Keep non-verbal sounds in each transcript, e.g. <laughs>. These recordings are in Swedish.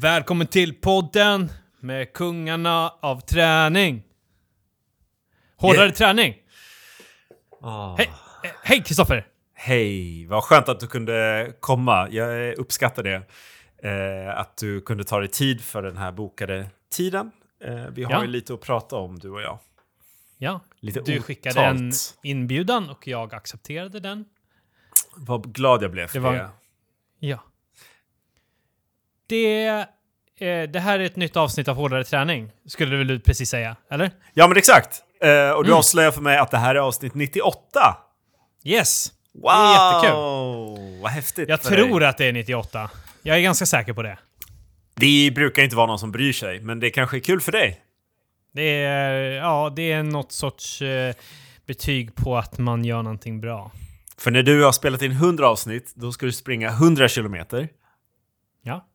Välkommen till podden med kungarna av träning. Hårdare Yeah. träning. Ah. Hej, hej Kristoffer! Hej, vad skönt att du kunde komma. Jag uppskattar det. Eh, att du kunde ta dig tid för den här bokade tiden. Eh, vi har Ja. ju lite att prata om, du och jag. Ja, Lite du otalt. skickade en inbjudan och jag accepterade den. Vad glad jag blev för Det var- det. Ja. Det, eh, det här är ett nytt avsnitt av Hårdare träning, skulle du väl precis säga? Eller? Ja, men exakt. Eh, och du Mm. avslöjar för mig att det här är avsnitt 98. Yes! Wow! är jättekul. Vad häftigt Jag tror dig. att det är 98. Jag är ganska säker på det. Det brukar inte vara någon som bryr sig, men det kanske är kul för dig. Det är, ja, det är något sorts eh, betyg på att man gör någonting bra. För när du har spelat in 100 avsnitt, då ska du springa 100 kilometer. Ja,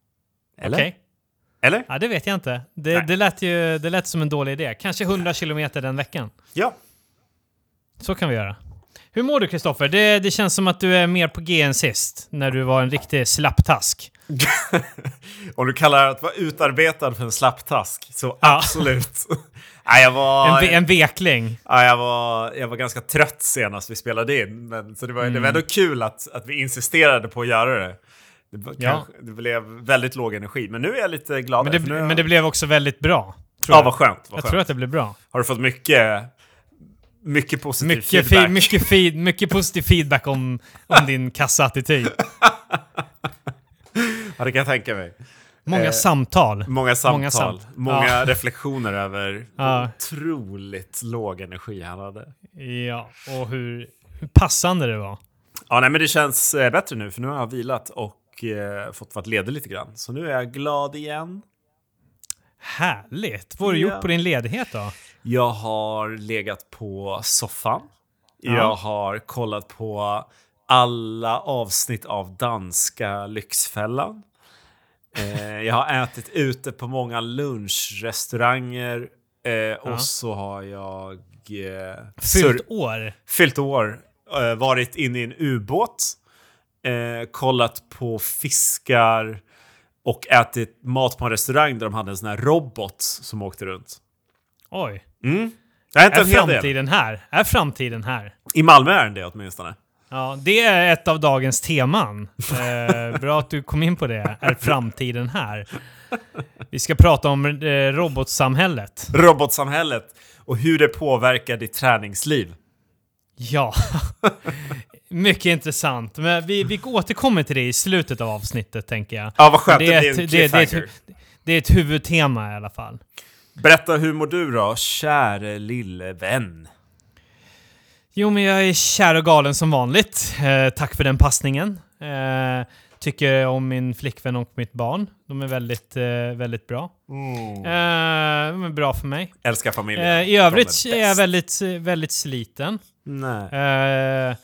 Eller? okej. Eller? Ja, det vet jag inte. Det, Nej. det, lät ju, det lät som en dålig idé. Kanske 100 kilometer den veckan. Ja. Så kan vi göra. Hur mår du Kristoffer? Det, det känns som att du är mer på G än sist, när du var en riktig slapptask. <laughs> Om du kallar det att vara utarbetad för en slapptask, så Ja. absolut. <laughs> Nej, jag, var, En, en vekling. ja, jag, var, jag var ganska trött senast vi spelade in, men, så det var, det Mm. var ändå kul att, att vi insisterade på att göra det. Det, Ja. det blev väldigt låg energi, men nu är jag lite glad. Men det, nu men det blev också väldigt bra. Ja, jag. vad skönt. Vad jag skönt. tror att det blev bra. Har du fått mycket, mycket positiv Mycket, feedback? fi, mycket, feed, mycket positiv feedback om, om din kassaattityd. <laughs> Ja, det kan jag tänka mig. Många Eh, samtal. Många samtal, Många många, sam- ja. reflektioner över <laughs> Ja. otroligt låg energi han hade. Ja, och hur, hur passande det var. Ja, nej, men det känns eh, bättre nu för nu har jag vilat och eh, fått varit ledig lite grann. Så nu är jag glad igen. Härligt! Vad har du Ja. gjort på din ledighet då? Jag har legat på soffan. Ja. Jag har kollat på alla avsnitt av danska Lyxfällan. Eh, jag har ätit ute på många lunchrestauranger. Eh, och så har jag eh, Fyllt år? fyllt år, eh, varit inne i en ubåt, eh, kollat på fiskar och ätit mat på en restaurang där de hade en sån här robot som åkte runt. Oj. Mm. Det Är del. framtiden här? Är framtiden här? I Malmö är den det åtminstone. Ja, det är ett av dagens teman. Eh, bra att du kom in på det. Är framtiden här? Vi ska prata om eh, robotsamhället. Robotsamhället och hur det påverkar ditt träningsliv. Ja, mycket intressant. Men vi, vi återkommer till det i slutet av avsnittet, tänker jag. Ja, vad skönt. Det, Det är, ett, det, är ett, det är ett huvudtema i alla fall. Berätta, hur mår du då, käre lille vän? Jo, men jag är kär och galen som vanligt. Eh, tack för den passningen. Eh, tycker om min flickvän och mitt barn. De är väldigt, eh, väldigt bra. Eh, de är bra för mig. Älskar familjen. Eh, I övrigt är är jag väldigt, väldigt sliten. Nej.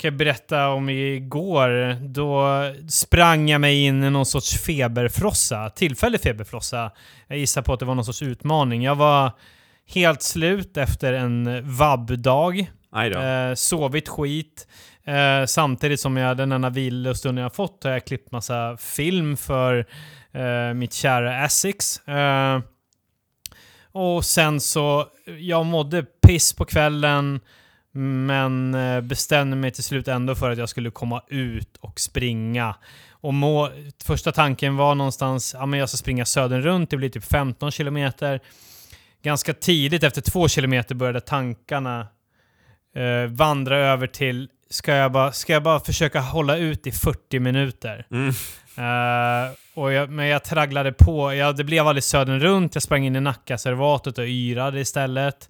Kan jag berätta om igår. Då sprang jag mig in i någon sorts feberfrossa. Tillfällig feberfrossa. Jag gissar på att det var någon sorts utmaning. Jag var helt slut efter en vabb-dag. Eh, sovit skit. Eh, samtidigt som jag den enda vilostunden jag fått har jag klippt massa film för eh, mitt kära Essex. Eh, och sen så, jag mådde piss på kvällen. Men eh, bestämde mig till slut ändå för att jag skulle komma ut och springa. Och må, första tanken var någonstans, ja men jag ska springa södern runt, det blir typ 15 kilometer. Ganska tidigt, efter två kilometer, började tankarna eh, vandra över till, ska jag, bara, ska jag bara försöka hålla ut i 40 minuter? Mm. Eh, och jag, men jag tragglade på. Ja, det blev aldrig södern runt. Jag sprang in i Nackaservatet och yrade istället.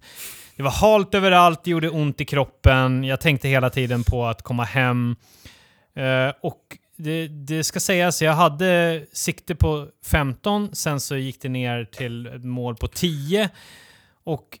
Det var halt överallt, det gjorde ont i kroppen. Jag tänkte hela tiden på att komma hem. Eh, och det, det ska sägas, jag hade sikte på 15, sen så gick det ner till ett mål på 10. Och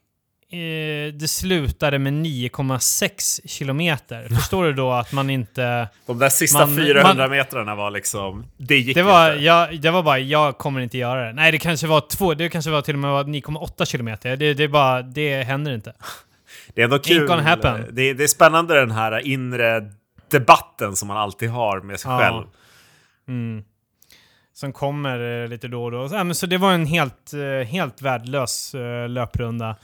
eh, det slutade med 9,6 kilometer. Förstår du då att man inte... De där sista Man- 400 man- metrarna var liksom... Det gick Det var, inte. jag, det var bara, jag kommer inte göra det. Nej, det kanske var två, det kanske var till och med var 9,8 kilometer. Det, det är bara, det händer inte. <laughs> Det är ändå kul. Det, det är spännande den här inre debatten som man alltid har med sig Ja. själv. Mm. som kommer eh, lite då och då. Så det var en helt, eh, helt värdelös eh, löprunda.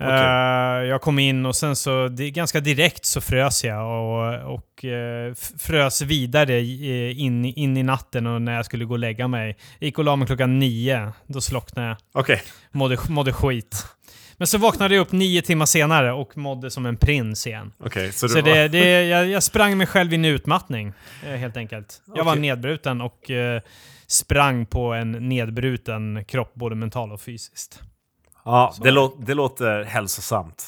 Okej. Eh, jag kom in och sen så det, ganska direkt så frös jag och, och eh, frös vidare i- in, i- in i natten och när jag skulle gå och lägga mig. Jag gick och la mig klockan nio. Då slocknade jag. Okej. Mådde, mådde skit. Men så vaknade jag upp nio timmar senare och mådde som en prins igen. Okej, så, Så var... det, det, jag, jag sprang mig själv i en utmattning, eh, helt enkelt. Jag var Okej. nedbruten och eh, sprang på en nedbruten kropp, både mentalt och fysiskt. Ja, det, lå- det låter hälsosamt.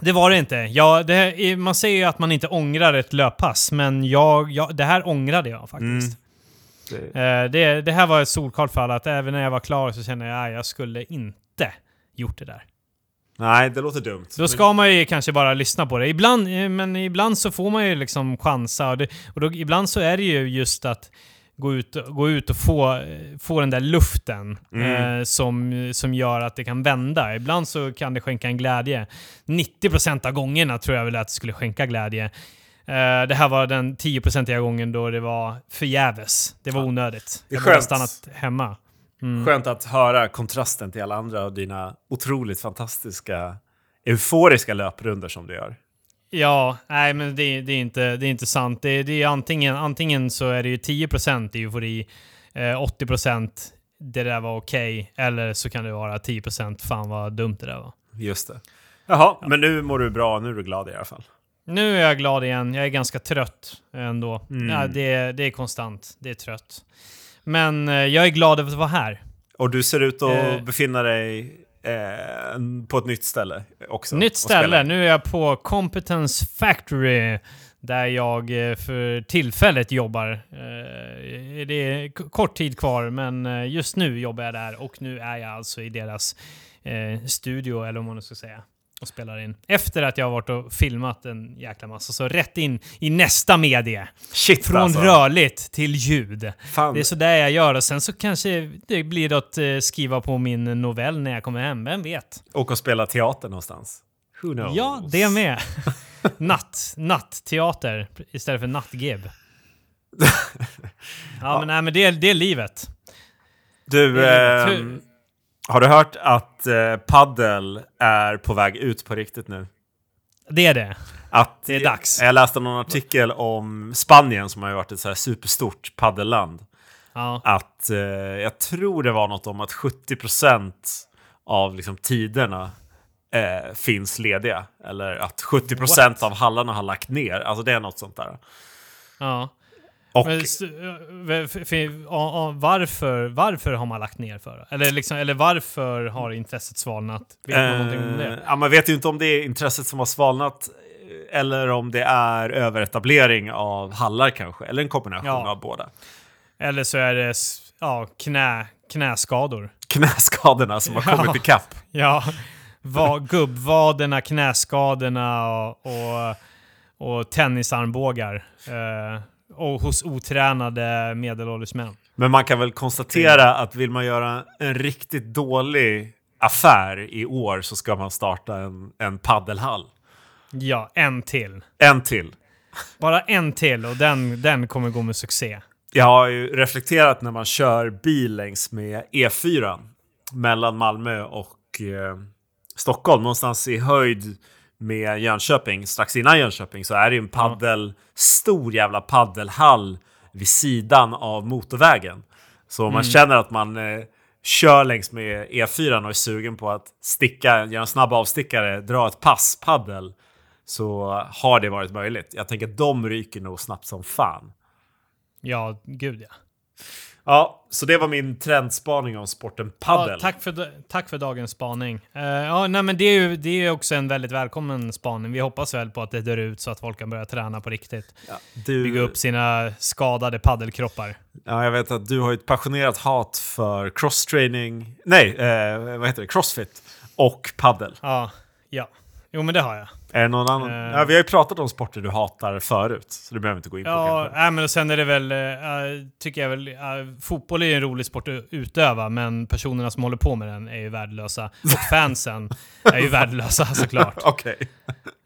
Det var det inte. Jag, det, man säger ju att man inte ångrar ett löppass, men jag, jag, det här ångrade jag faktiskt. Det... Eh, det, det här var ett solklart fall, att även när jag var klar så kände jag att jag skulle inte gjort det där. Nej, det låter dumt. Då ska man ju kanske bara lyssna på det. Ibland, eh, men ibland så får man ju liksom chansa. Och, det, och då, ibland så är det ju just att gå ut, gå ut och få, få den där luften Mm. eh, som, som gör att det kan vända. Ibland så kan det skänka en glädje. 90% av gångerna tror jag väl att det skulle skänka glädje. Eh, det här var den 10% gången då det var förgäves. Det var onödigt. Det är jag skönt. stannat hemma. Mm. Skönt att höra kontrasten till alla andra och dina otroligt fantastiska, euforiska löprunder som du gör. Ja, nej men det, det, är, inte, det är inte sant. Det, det är antingen, antingen så är det ju 10% eufori, eh, 80% det där var okej, eller så kan det vara 10% fan vad dumt det där var. Just det. Jaha, men nu mår du bra, nu är du glad i alla fall. Nu är jag glad igen, jag är ganska trött ändå. Mm. Ja, det, det är konstant, det är trött. Men eh, jag är glad över att vara här. Och du ser ut att Eh. befinna dig eh, på ett nytt ställe också. Nytt ställe, nu är jag på Competence Factory. Där jag eh, för tillfället jobbar. Eh, Det är kort tid kvar, men just nu jobbar jag där och nu är jag alltså i deras studio, eller vad man ska säga, och spelar in. Efter att jag har varit och filmat en jäkla massa, så rätt in i nästa medie. Shit Från alltså. rörligt till ljud. Fan. Det är sådär jag gör och sen så kanske det blir att eh, skriva på min novell när jag kommer hem, vem vet? Och att spela teater någonstans. Who knows? Ja, det med. <laughs> Natt. Nattteater istället för nattgib. <laughs> Ja, men, nej, men det, är, det är livet. Du, Det är ehm, tur. Har du hört att eh, paddel är på väg ut på riktigt nu? Det är det. Att, Det är dags. Jag läste någon artikel om Spanien som har varit ett så här superstort paddelland. Ja. Att eh, jag tror det var något om att 70% av liksom, tiderna eh, finns lediga. Eller att 70% What? av hallarna har lagt ner. Alltså det är något sånt där. ja. Och ja, ja, varför, varför har man lagt ner för? Eller, liksom, eller varför har intresset svalnat? Vet man någonting om Eh, det? Ja, man vet ju inte om det är intresset som har svalnat eh, eller om det är överetablering av hallar kanske. Eller en kombination Ja. av båda. Eller så är det ja, knä, knäskador. Knäskadorna som har Ja. kommit ikapp. <laughs> Ja, va, gubbvaderna, knäskadorna och, och, och tennisarmbågar. Eh, och hos otränade medelålders män. Men man kan väl konstatera att vill man göra en riktigt dålig affär i år så ska man starta en, en paddelhall. Ja, en till. En till. Bara en till och den, den kommer gå med succé. Jag har ju reflekterat när man kör bil längs med E4 mellan Malmö och eh, Stockholm, någonstans i höjd med Jönköping, strax innan Jönköping, så är det ju en paddel, stor jävla paddelhall vid sidan av motorvägen. Så om man känner att man eh, kör längs med E4 och är sugen på att sticka, göra en snabb avstickare, dra ett pass paddel, så har det varit möjligt. Jag tänker att de ryker nog snabbt som fan. Ja, gud ja. Ja, så det var min trendspaning om sporten paddel. ja tack, för, tack för dagens spaning. Eh, ja, nej, men det är ju det är också en väldigt välkommen spaning. Vi hoppas väl på att det dör ut så att folk kan börja träna på riktigt. Ja, du, Bygga upp sina skadade paddelkroppar. ja, jag vet att du har ett passionerat hat för cross-training, nej, eh, vad heter det, crossfit och paddel. Ja, ja. Jo, men det har jag. Är det någon annan? Eh. Ja, vi har ju pratat om sporter du hatar förut, så det behöver inte gå in på Ja, kanske. nej, men sen är det väl, äh, tycker jag väl, äh, fotboll är ju en rolig sport att utöva, men personerna som håller på med den är ju värdelösa. Och fansen är ju värdelösa <laughs> såklart. Okej.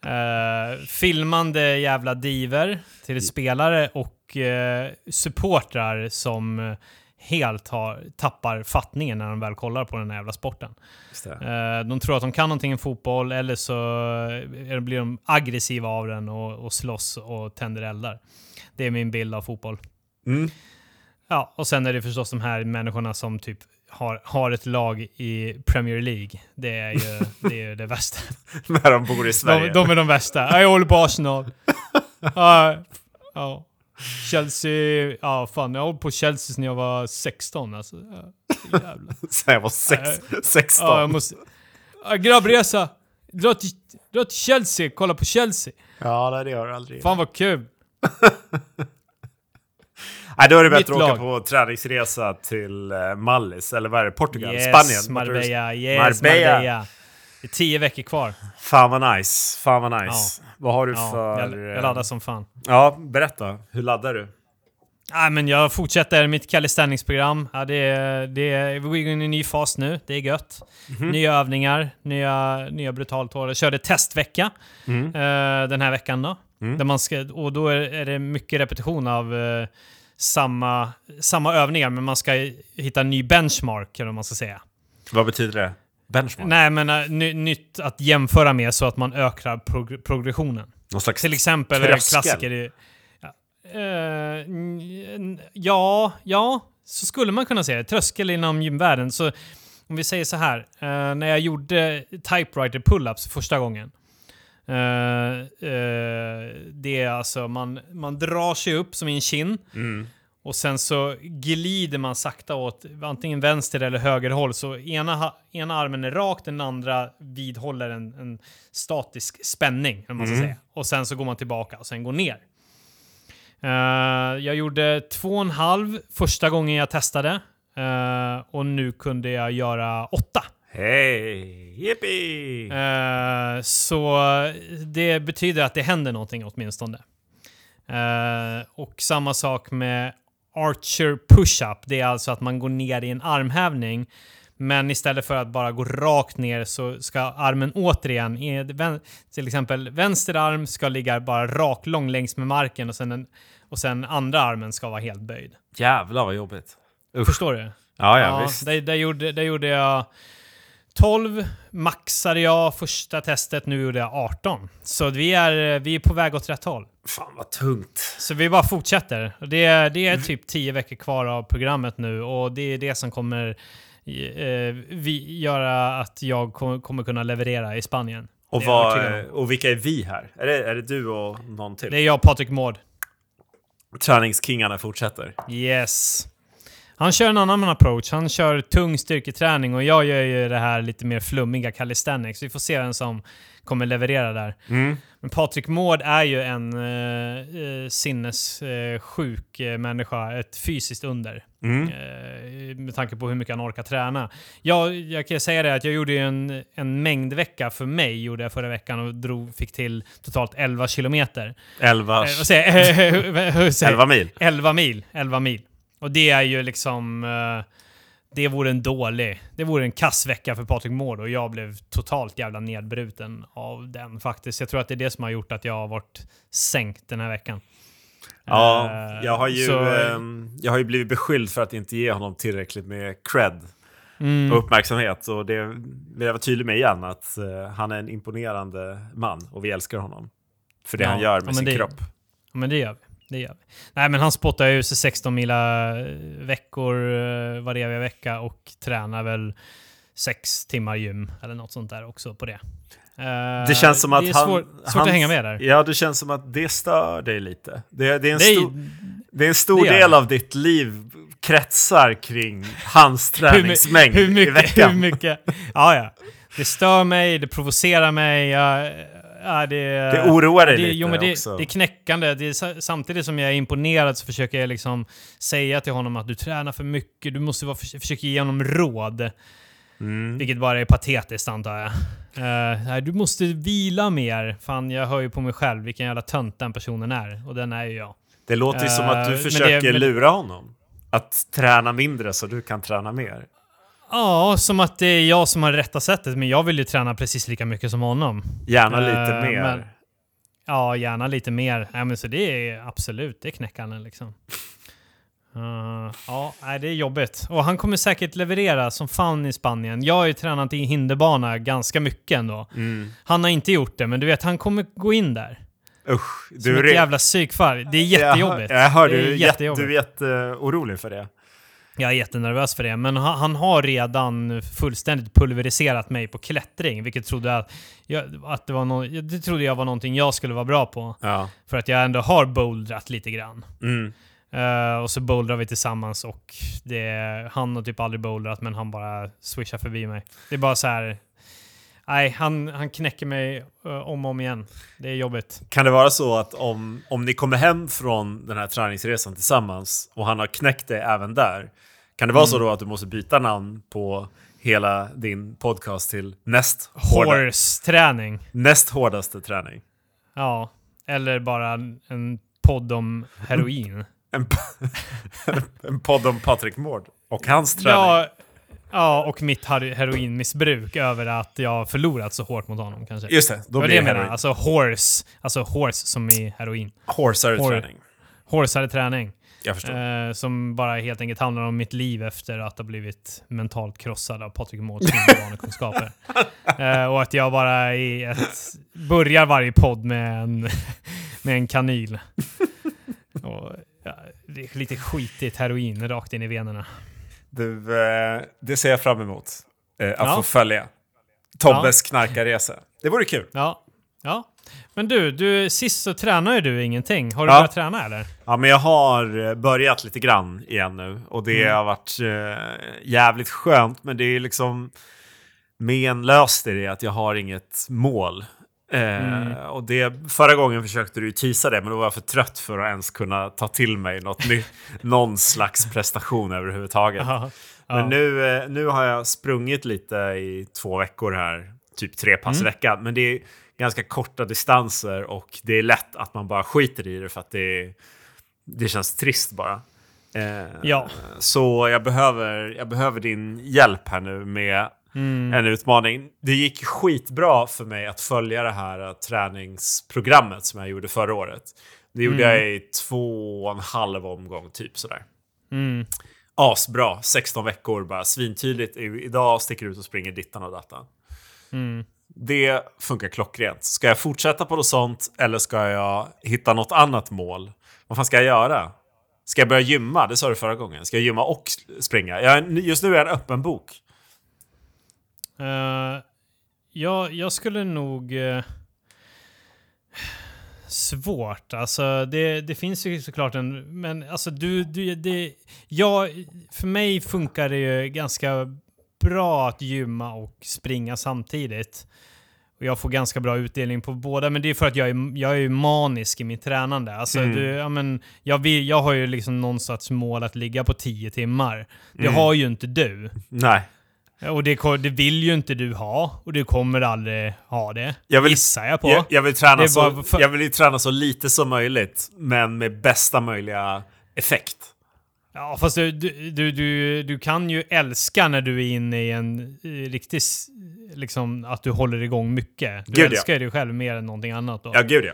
Uh, filmande jävla diver till spelare och eh, supportrar som eh, helt har, tappar fattningen när de väl kollar på den här jävla sporten. Eh, de tror att de kan någonting i fotboll eller så eh, blir de aggressiva av den och, och slåss och tänder eldar. Det är min bild av fotboll. Mm. Ja, och sen är det förstås de här människorna som typ har, har ett lag i Premier League. Det är ju det, är ju det värsta. <laughs> När de bor i Sverige. De, de är de värsta. Jag håller på Arsenal. <laughs> Ja, ja. Chelsea, ja fan jag håller på Chelsea sedan jag var 16 alltså. Jävlar. <laughs> Sen jag var sex, 16. Ja, jag måste... Ja, grabbresa! Dra till, dra till Chelsea, kolla på Chelsea. Ja, nej, det har du aldrig. Fan vad kul. <laughs> Nej, då är det bättre att åka på träningsresa till eh, Mallis, eller vad är det? Portugal? Yes, Spanien? Marbella. Yes, Marbella. Marbella. Det är tio veckor kvar. Fan vad nice. Fan vad nice. Vad har du Ja, för... jag, jag laddar som fan. Ja, berätta. Hur laddar du? Nej, men jag fortsätter mitt calisthenics-program. Ja, det är, det är, vi går in i en ny fas nu. Det är gött. Mhm. Nya övningar, nya, nya brutalt hål. Jag körde testvecka Mm. eh, den här veckan då. Mm. Där man ska, och då är, är det mycket repetition av eh, samma, samma övningar, men man ska hitta en ny benchmark, eller vad man ska säga. Vad betyder det? Benchmark? Nej, men uh, ny, nytt att jämföra med så att man ökar prog progressionen. Någon slags... Till exempel Tröskel. klassiker i... Ja, n- ja, ja, så skulle man kunna säga. Tröskel inom gymvärlden. Så om vi säger så här. eh, när jag gjorde typewriter pull-ups första gången. eh, eh, det är alltså, man, man drar sig upp som i en kin. Mm. Och sen så glider man sakta åt antingen vänster eller höger håll. Så ena, ena armen är rak, den andra vidhåller en, en statisk spänning. Om man ska Mm. säga. Och sen så går man tillbaka och sen går ner. Eh, jag gjorde två och en halv första gången jag testade. Eh, och nu kunde jag göra åtta. Hej! Yippee! Eh, så det betyder att det händer någonting åtminstone. Eh, och samma sak med Archer push-up. Det är alltså att man går ner i en armhävning. Men istället för att bara gå rakt ner så ska armen återigen, till exempel vänster arm ska ligga bara rak lång längs med marken och sen, en, och sen andra armen ska vara helt böjd. Jävlar vad jobbigt. Usch. Förstår du? Ja, ja, visst. där, där, gjorde, där gjorde jag 12, maxade jag första testet, nu gjorde jag 18. Så vi är, vi är på väg åt rätt håll. Fan vad tungt. Så vi bara fortsätter. Det är, det är typ 10 veckor kvar av programmet nu och det är det som kommer eh, vi, göra att jag kom, kommer kunna leverera i Spanien. Och, vad, och vilka är vi här? Är det, är det du och någon till? Det är jag och Patrik Mård. Träningskingarna fortsätter. Yes. Han kör en annan approach. Han kör tung styrketräning och jag gör ju det här lite mer flummiga calisthenics. Vi får se vem som kommer leverera där. Mm. Men Patrik Mård är ju en eh, eh, sinnessjuk eh, människa, ett fysiskt under. Mm. Eh, med tanke på hur mycket han orkar träna. Jag, jag kan säga det att jag gjorde ju en, en mängdvecka för mig gjorde jag förra veckan och drog, fick till totalt 11 kilometer. 11, Eh, vad säger jag? <laughs> Hur säger jag? 11 mil. 11 mil. 11 mil. Och det är ju liksom... eh, det vore en dålig... Det vore en kass vecka för Patrik Mård och jag blev totalt jävla nedbruten av den faktiskt. Jag tror att det är det som har gjort att jag har varit sänkt den här veckan. Ja, Eh, jag har, ju, så- ehm, jag har ju blivit beskylld för att inte ge honom tillräckligt med cred Mm. och uppmärksamhet. Och det vill jag vara tydlig med igen, att eh, han är en imponerande man och vi älskar honom. För det Ja, han gör med sin det- kropp. Ja, men det gör vi. Det gör vi. Nej, men han spottar ju sig 16 mila eh, veckor eh, varje vecka och tränar väl sex timmar gym eller något sånt där också på det. Eh, Det känns som att det är han... svår, svårt han, att hänga med där. Ja, det känns som att det stör dig lite. Det, det är en Nej, stor, det är en stor det del det. av ditt liv kretsar kring hans <laughs> träningsmängd hur, mycket, i veckan. Hur mycket? Ja, ja. Det stör mig, det provocerar mig. Jag, ja, det, Det oroar dig det, lite jo, men det, också. det är knäckande. Det är, sa- samtidigt som jag är imponerad så försöker jag liksom säga till honom att du tränar för mycket. Du måste vara, för, försöka ge honom råd. Mm. Vilket bara är patetiskt antar jag. Eh, nej, du måste vila mer. Fan, jag hör ju på mig själv vilken jävla tönt den personen är. Och den är ju jag. Det låter ju som Eh, att du det- försöker men- lura honom. Att träna mindre så du kan träna mer. Ja, som att det är jag som har det rätta sättet. Men jag vill ju träna precis lika mycket som honom. Gärna lite Eh, mer. men- Ja, gärna lite mer. Ja, men så det är absolut, det knäcker han liksom. Uh, ja, det är jobbigt. Och han kommer säkert leverera som fan i Spanien. Jag har ju tränat i hinderbana ganska mycket ändå. Mm. Han har inte gjort det, men du vet, han kommer gå in där. Usch, Som ett jävla psykfall. Det är jättejobbigt. Jag, jag hör är du, är jättejobbigt. du är jätteorolig för det. Jag är jättenervös för det, men han, han har redan fullständigt pulveriserat mig på klättring, vilket trodde jag, jag, att det var no, det trodde jag var någonting jag skulle vara bra på. Ja. För att jag ändå har bouldrat lite grann. Mm. Eh, och så bouldrar vi tillsammans och det, han har typ aldrig bouldrat men han bara swishar förbi mig. Det är bara så här. Nej, han, han knäcker mig eh, om och om igen. Det är jobbigt. Kan det vara så att om, om ni kommer hem från den här träningsresan tillsammans och han har knäckt det även där, kan det vara så då att du måste byta namn på hela din podcast till näst, hårda, Horse-träning. näst hårdaste träning? Ja. Eller bara en, podd om heroin. <laughs> En, <laughs> en podd om Patrik Mård och hans träning. ja, ja, och mitt her- heroinmissbruk över att jag förlorat så hårt mot honom kanske. Just det, då var det blir jag det menar. heroin. Alltså horse. Alltså horse som i heroin. Horsare Hor- träning. Horsare träning. Jag förstår. Eh, som bara helt enkelt handlar om mitt liv efter att ha blivit mentalt krossad av Patrik Mårds <laughs> kunskaper. eh, och att jag bara i ett, börjar varje podd med en, <laughs> med en kanyl. och, ja, det är lite skitigt heroin rakt in i venerna. Du, eh, det ser jag fram emot. Eh, att Ja. få följa. Tobbes knarkarresa. Det vore kul. Ja. ja. Men du, du, sist så tränade du ingenting. Har du Ja. börjat träna eller? Ja, men jag har eh, börjat lite grann igen nu och det Mm. har varit eh, jävligt skönt. Men det är liksom menlöst i det att jag har inget mål. Eh, Mm. och det, förra gången försökte du tisa det, men då var jag för trött för att ens kunna ta till mig något ny, <laughs> någon slags prestation överhuvudtaget. Ja. Men nu, eh, nu har jag sprungit lite i två veckor här, typ tre pass i Mm. veckan. Men det är ganska korta distanser och det är lätt att man bara skiter i det för att det, det känns trist bara. Eh, Ja. Så jag behöver, jag behöver din hjälp här nu med Mm. en utmaning. Det gick skitbra för mig att följa det här eh, träningsprogrammet som jag gjorde förra året. Det gjorde Mm. jag i två och en halv omgång, typ sådär. Mm. Asbra, 16 veckor, bara svintydligt. Idag sticker du ut och springer dittan och dattan. Mm. Det funkar klockrent. Ska jag fortsätta på något sånt eller ska jag hitta något annat mål? Vad fan ska jag göra? Ska jag börja gymma? Det sa du förra gången. Ska jag gymma och springa? Jag är, just nu är jag en öppen bok. Uh, ja, jag skulle nog... Uh, svårt. Alltså, det, det finns ju såklart en... Men alltså, du... du det, ja, för mig funkar det ju ganska bra att gymma och springa samtidigt. Och jag får ganska bra utdelning på båda, men det är för att jag är, jag är manisk i mitt tränande. Alltså, Mm. du, ja, men, jag, vill, jag har ju liksom någon sorts mål att ligga på 10 timmar. Det Mm. har ju inte du. Nej. Och det, det vill ju inte du ha, och du kommer aldrig ha det. Jag vill- Gissar jag på. Jag, jag, vill träna så, för- jag vill ju träna så lite som möjligt, men med bästa möjliga effekt. Ja, fast du, du, du, du, kan ju älska när du är inne i en eh, riktig... Liksom att du håller igång mycket. Du Gud, ja. älskar ju dig själv mer än någonting annat då. Ja, gud ja.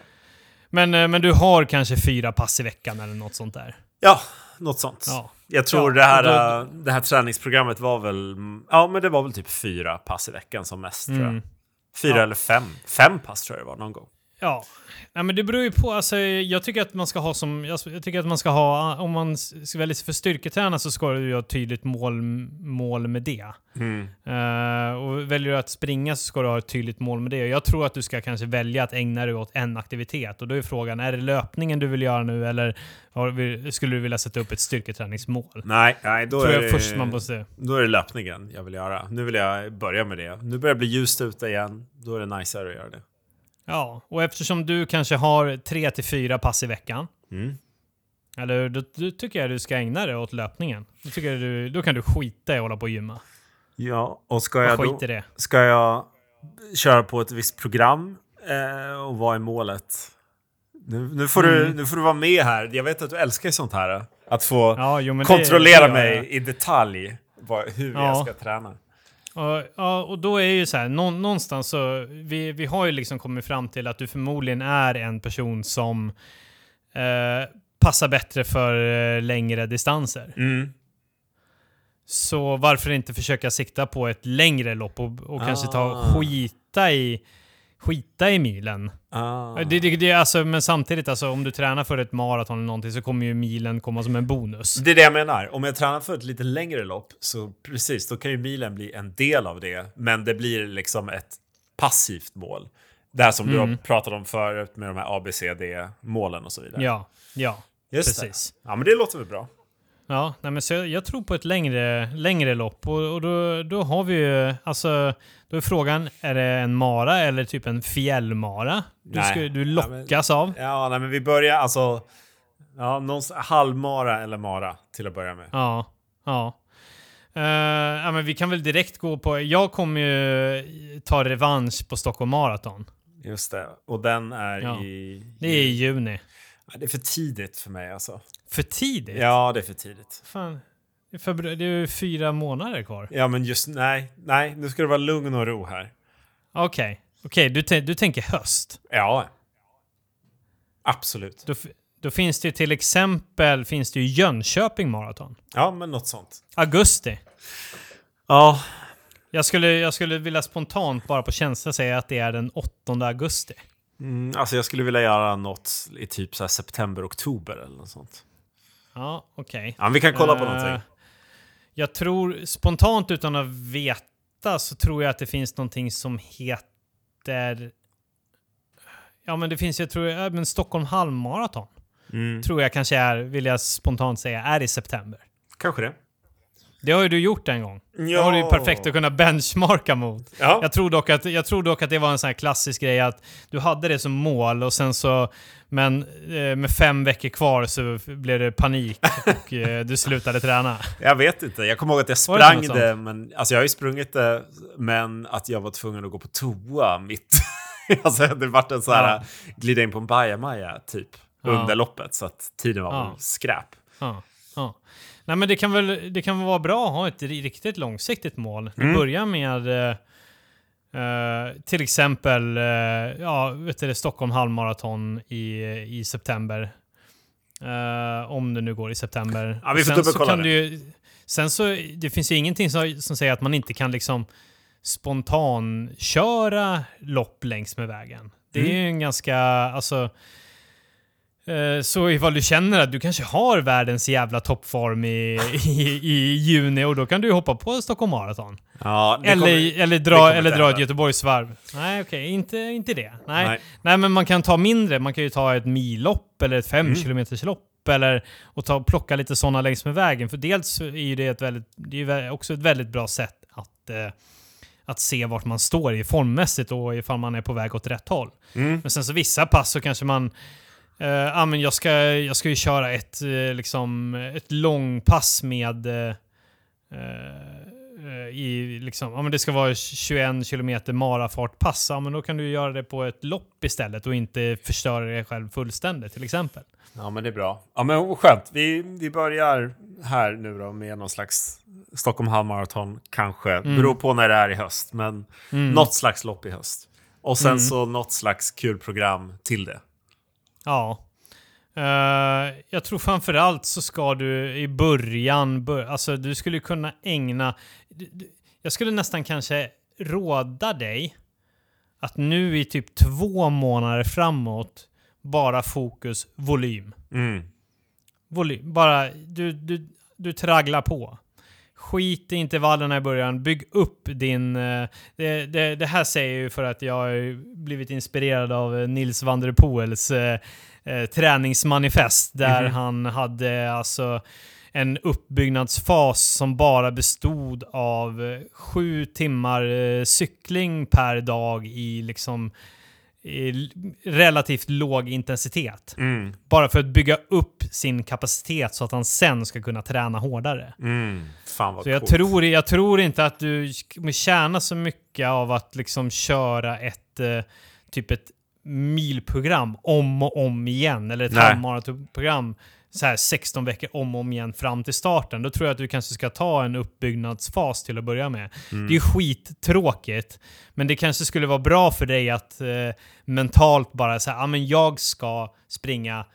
Men, eh, men du har kanske fyra pass i veckan eller något sånt där. Ja, något sånt. Ja. Jag tror Ja, det, här, och äh, det här träningsprogrammet var väl... Ja, men det var väl typ fyra pass i veckan som mest, tror jag. Mm. Fyra Ja. eller fem. Fem pass tror jag det var någon gång. Ja. Nej, men det beror ju på. Alltså, jag tycker att man ska ha som... Jag tycker att man ska ha... Om man ska välja sig för styrketräna så ska du ha ett tydligt mål, mål med det. Mm. Eh, och väljer du att springa så ska du ha ett tydligt mål med det. Jag tror att du ska kanske välja att ägna dig åt en aktivitet. Och då är frågan, är det löpningen du vill göra nu eller har, skulle du vilja sätta upp ett styrketräningsmål? Nej, nej då, tror är jag det, först man måste... då är det löpningen jag vill göra. Nu vill jag börja med det. Nu börjar det bli ljust ute igen. Då är det najsare att göra det. Ja, och eftersom du kanske har tre till fyra pass i veckan, Mm. eller då, då tycker jag du ska ägna dig åt löpningen. Då, tycker jag du, då kan du skita i att hålla på och gymma. Ja, och ska Jag jag, då, det. ska jag köra på ett visst program eh, och vad är målet? Nu, nu, får du, Mm. nu får du vara med här. Jag vet att du älskar sånt här. Att få Ja, jo, det- kontrollera det gör mig i detalj vad, hur Ja. jag ska träna. Och, ja, och då är ju så här, nå, någonstans så, vi, vi har ju liksom kommit fram till att du förmodligen är en person som eh, passar bättre för eh, längre distanser. Mm. Så varför inte försöka sikta på ett längre lopp och, och kanske ta Ah. skita i skita i milen. Ah. Det, det, det, alltså, men samtidigt, alltså, om du tränar för ett maraton eller någonting så kommer ju milen komma som en bonus. Det är det jag menar. Om jag tränar för ett lite längre lopp, så precis, då kan ju milen bli en del av det. Men det blir liksom ett passivt mål. Det här som du Mm. har pratat om förut med de här ABCD-målen och så vidare. Ja, ja, Just precis. det. Ja, men det låter väl bra. Ja, nej, men så jag, jag tror på ett längre, längre lopp och, och då, då har vi ju, alltså, då är frågan, är det en mara eller typ en fjällmara du, Nej. ska, du Ja, men- lockas av? Ja, nej, men vi börjar alltså... Ja, någon halvmara eller mara till att börja med. Ja, ja. Eh, ja, men vi kan väl direkt gå på, jag kommer ju ta revansch på Stockholm Marathon. Just det. Och den är Ja. i... Det är i juni. Det är för tidigt för mig alltså. För tidigt? Ja, det är för tidigt. Fan, det är ju fyra månader kvar. Ja, men just nej, nej, nu ska det vara lugn och ro här. Okej, okej, du, tän- du tänker höst. Ja. Absolut. Då, då finns det ju till exempel finns det ju Jönköping Marathon. Ja, men något sånt. Augusti. Ja. Jag skulle, jag skulle vilja spontant bara på känsla säga att det är den 8 augusti. Mm, alltså jag skulle vilja göra något i typ så september, oktober eller något sånt. Ja, okej. Ja, men vi kan kolla på Eh, någonting. Jag tror, spontant utan att veta, så tror jag att det finns någonting som heter... Ja men det finns, jag tror, ja, men Stockholm halvmaraton. Mm. Tror jag kanske är, vill jag spontant säga, är i september. Kanske det. Det har ju du gjort en gång. Ja. Det har du ju perfekt att kunna benchmarka mot. Ja. Jag tror, dock att, jag tror dock att det var en sån här klassisk grej att du hade det som mål och sen så, men eh, med fem veckor kvar så blev det panik <laughs> och eh, du slutade träna. Jag vet inte. Jag kommer ihåg att jag det sprang något det, men alltså jag har ju sprungit det, men att jag var tvungen att gå på toa mitt. <laughs> alltså det vart en så här Ja. glida in på en bajamaja typ Ja. under loppet så att tiden var Ja. skräp. Ja. Nej men det kan väl det kan vara bra att ha ett ri- riktigt långsiktigt mål. Du Mm. börjar med eh, eh, till exempel eh, ja, vet du, Stockholm halvmaraton i, i september. Eh, om det nu går i september. Ja, vi får Sen så dubbelkolla kan det. du ju- Sen så, det finns ju ingenting som, som säger att man inte kan liksom spontan köra lopp längs med vägen. Det är Mm. ju en ganska, alltså Så ifall du känner att du kanske har världens jävla toppform i, i, i juni och då kan du hoppa på Stockholm Marathon. Ja, Eller, kommer- eller dra, eller dra ett. Göteborgsvarv. Nej okej, inte, inte det. Nej. Nej. Nej. men man kan ta mindre. Man kan ju ta ett millopp eller ett fem Mm. kilometers lopp eller och ta, plocka lite sådana längs med vägen. För dels är ju det ett väldigt, det är ju också ett väldigt bra sätt att, eh, att se vart man står i formmässigt och ifall man är på väg åt rätt håll. Mm. Men sen så vissa pass så kanske man eh, ja, men jag, ska, jag ska ju köra ett, eh, liksom, ett långpass med eh, eh, i, liksom, ja, men det ska vara 21 kilometer marafartpass. Ja, men då kan du göra det på ett lopp istället och inte förstöra dig själv fullständigt till exempel. Ja, men det är bra. Ja, men skönt. Vi, vi börjar här nu då med någon slags Stockholm halvmaraton kanske. Mm. Beror på när det är i höst, men något slags lopp i höst. Och sen Mm. så något slags kul program till det. Ja. Eh, jag tror framförallt så ska du i början, bör, alltså du skulle kunna ägna... Du, du, jag skulle nästan kanske råda dig att nu i typ två månader framåt bara fokus volym. Mm. volym. Bara, du, du, du tragglar på. Skit i intervallerna i början, bygg upp din... eh, Det, det, det här säger jag ju för att jag har blivit inspirerad av eh, Nils van der Poels eh, eh, träningsmanifest där Mhm. han hade alltså en uppbyggnadsfas som bara bestod av eh, sju timmar cykling per dag i liksom relativt låg intensitet. Mm. Bara för att bygga upp sin kapacitet så att han sen ska kunna träna hårdare. Mm. Fan vad Så jag coolt. tror, jag tror inte att du kommer tjäna så mycket av att liksom köra ett eh, typ ett milprogram om och om igen. Eller ett halvmaratonprogram så här 16 veckor om och om igen fram till starten. Då tror jag att du kanske ska ta en uppbyggnadsfas till att börja med. Mm. Det är skittråkigt, men det kanske skulle vara bra för dig att eh, mentalt bara säga ah, men jag ska springa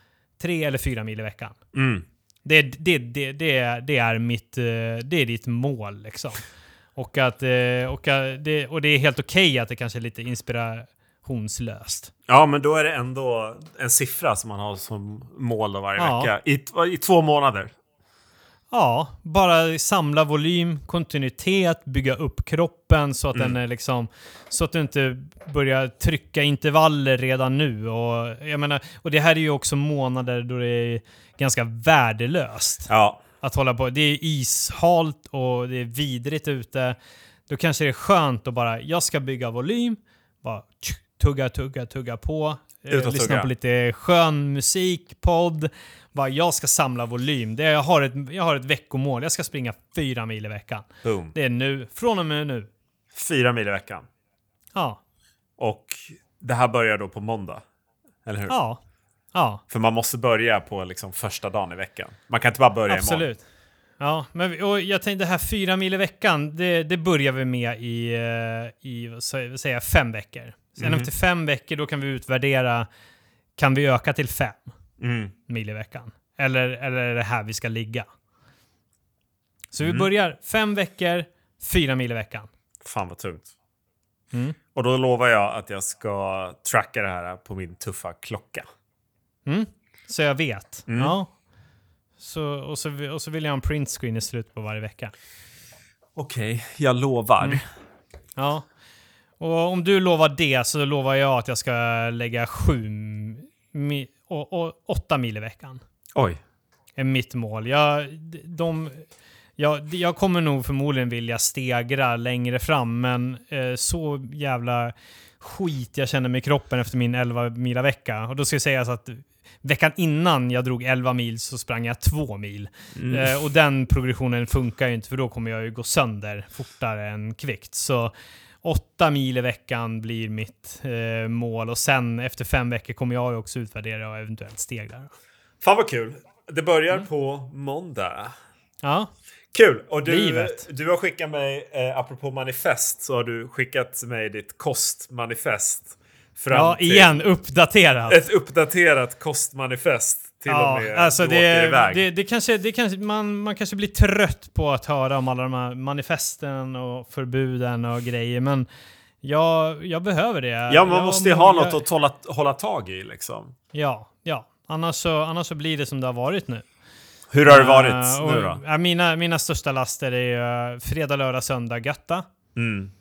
tre eller fyra mil i veckan. Mm. Det, det, det, det, är, det är mitt, eh, det är ditt mål liksom. Och, att, eh, och, det, och det är helt okej att det kanske är lite inspirationslöst. Ja, men då är det ändå en siffra som man har som mål då varje Ja. vecka. I, I två månader. Ja, bara samla volym, kontinuitet, bygga upp kroppen så att Mm. den är liksom... Så att du inte börjar trycka intervaller redan nu. Och, jag menar, och det här är ju också månader då det är ganska värdelöst Ja. att hålla på. Det är ishalt och det är vidrigt ute. Då kanske det är skönt att bara, jag ska bygga volym, bara tsk, tugga, tugga, tugga på. eh, Ut och lyssna tugga. på lite skön musik, podd. Bara, jag ska samla volym. Det, jag, har ett, jag har ett veckomål. Jag ska springa fyra mil i veckan. Boom. Det är nu. Från och med nu. Fyra mil i veckan. Ja. Och det här börjar då på måndag. Eller hur? Ja. Ja. För man måste börja på liksom första dagen i veckan. Man kan inte bara börja imorgon. Absolut. Ja, men och jag tänkte det här fyra mil i veckan, det, det börjar vi med i, eh, i vad säger vad säger jag, fem veckor. Sen Mhm. efter fem veckor då kan vi utvärdera, kan vi öka till fem Mm. mil i veckan? Eller, eller är det här vi ska ligga? Så vi Mm. börjar fem veckor, fyra mil i veckan. Fan vad tungt. Mm. Och då lovar jag att jag ska tracka det här på min tuffa klocka. Mm. Så jag vet. Mm. Ja. Så, och, så, och så vill jag ha en printscreen i slutet på varje vecka. Okej, jag lovar. Mm. Ja. Och om du lovar det så lovar jag att jag ska lägga sju mi- och, och åtta mil i veckan. Oj. är mitt mål. Jag, de, jag, jag kommer nog förmodligen vilja stegra längre fram, men eh, så jävla skit jag känner med kroppen efter min 11 mila vecka. Och då ska jag säga så att veckan innan jag drog 11 mil så sprang jag 2 mil. Mm. Eh, och den progressionen funkar ju inte för då kommer jag ju gå sönder fortare än kvickt. Så 8 mil i veckan blir mitt eh, mål och sen efter fem veckor kommer jag också utvärdera och eventuellt stegra. Fan vad kul. Det börjar Mm. på måndag. Ja, Kul! Och du, Livet. du har skickat mig, eh, apropå manifest, så har du skickat mig ditt kostmanifest. Fram ja igen uppdaterat. Ett uppdaterat kostmanifest till och med alltså det, iväg. det, det kanske, det kanske, man, man kanske blir trött på att höra om alla de här manifesten och förbuden och grejer, men jag, jag behöver det. ja, man jag, måste ju ha något att hålla, hålla tag i liksom. Ja, ja. Annars så, annars så blir det som det har varit nu. Hur har det Eh, varit och, nu då? ja, mina, mina största laster är uh, fredag, lördag, söndag, götta. Mm.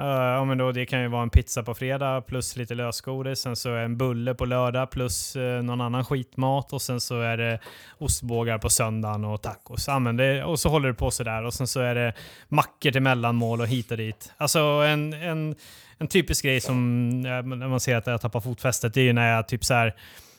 Uh, ja, men då, det kan ju vara en pizza på fredag plus lite lösgodis. Sen så en bulle på lördag plus uh, någon annan skitmat. Och sen så är det ostbågar på söndagen och tacos. Ja, men det, och så håller det på sådär. Och sen så är det mackor till mellanmål och hit och dit. Alltså en, en, en typisk grej som när man ser att jag tappar fotfästet, det är ju när jag typ så här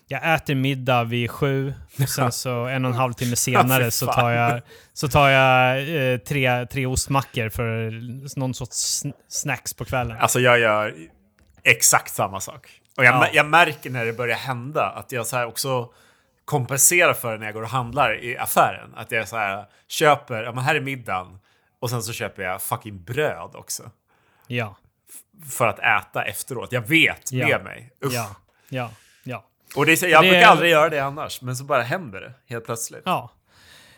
jag äter middag vid sju och sen så en och en halv timme <laughs> senare så tar jag, så tar jag eh, tre, tre ostmackor för någon sorts sn- snacks på kvällen. Alltså jag gör exakt samma sak. Och jag, Ja. jag märker när det börjar hända att jag så också kompenserar för det när jag går och handlar i affären. Att jag så här köper, ja men här är middagen. Och sen så köper jag fucking bröd också. Ja, För att äta efteråt. Jag vet Ja. med mig. Usch. ja, ja. Och det jag Det- brukar aldrig göra det annars. Men så bara händer det helt plötsligt. ja.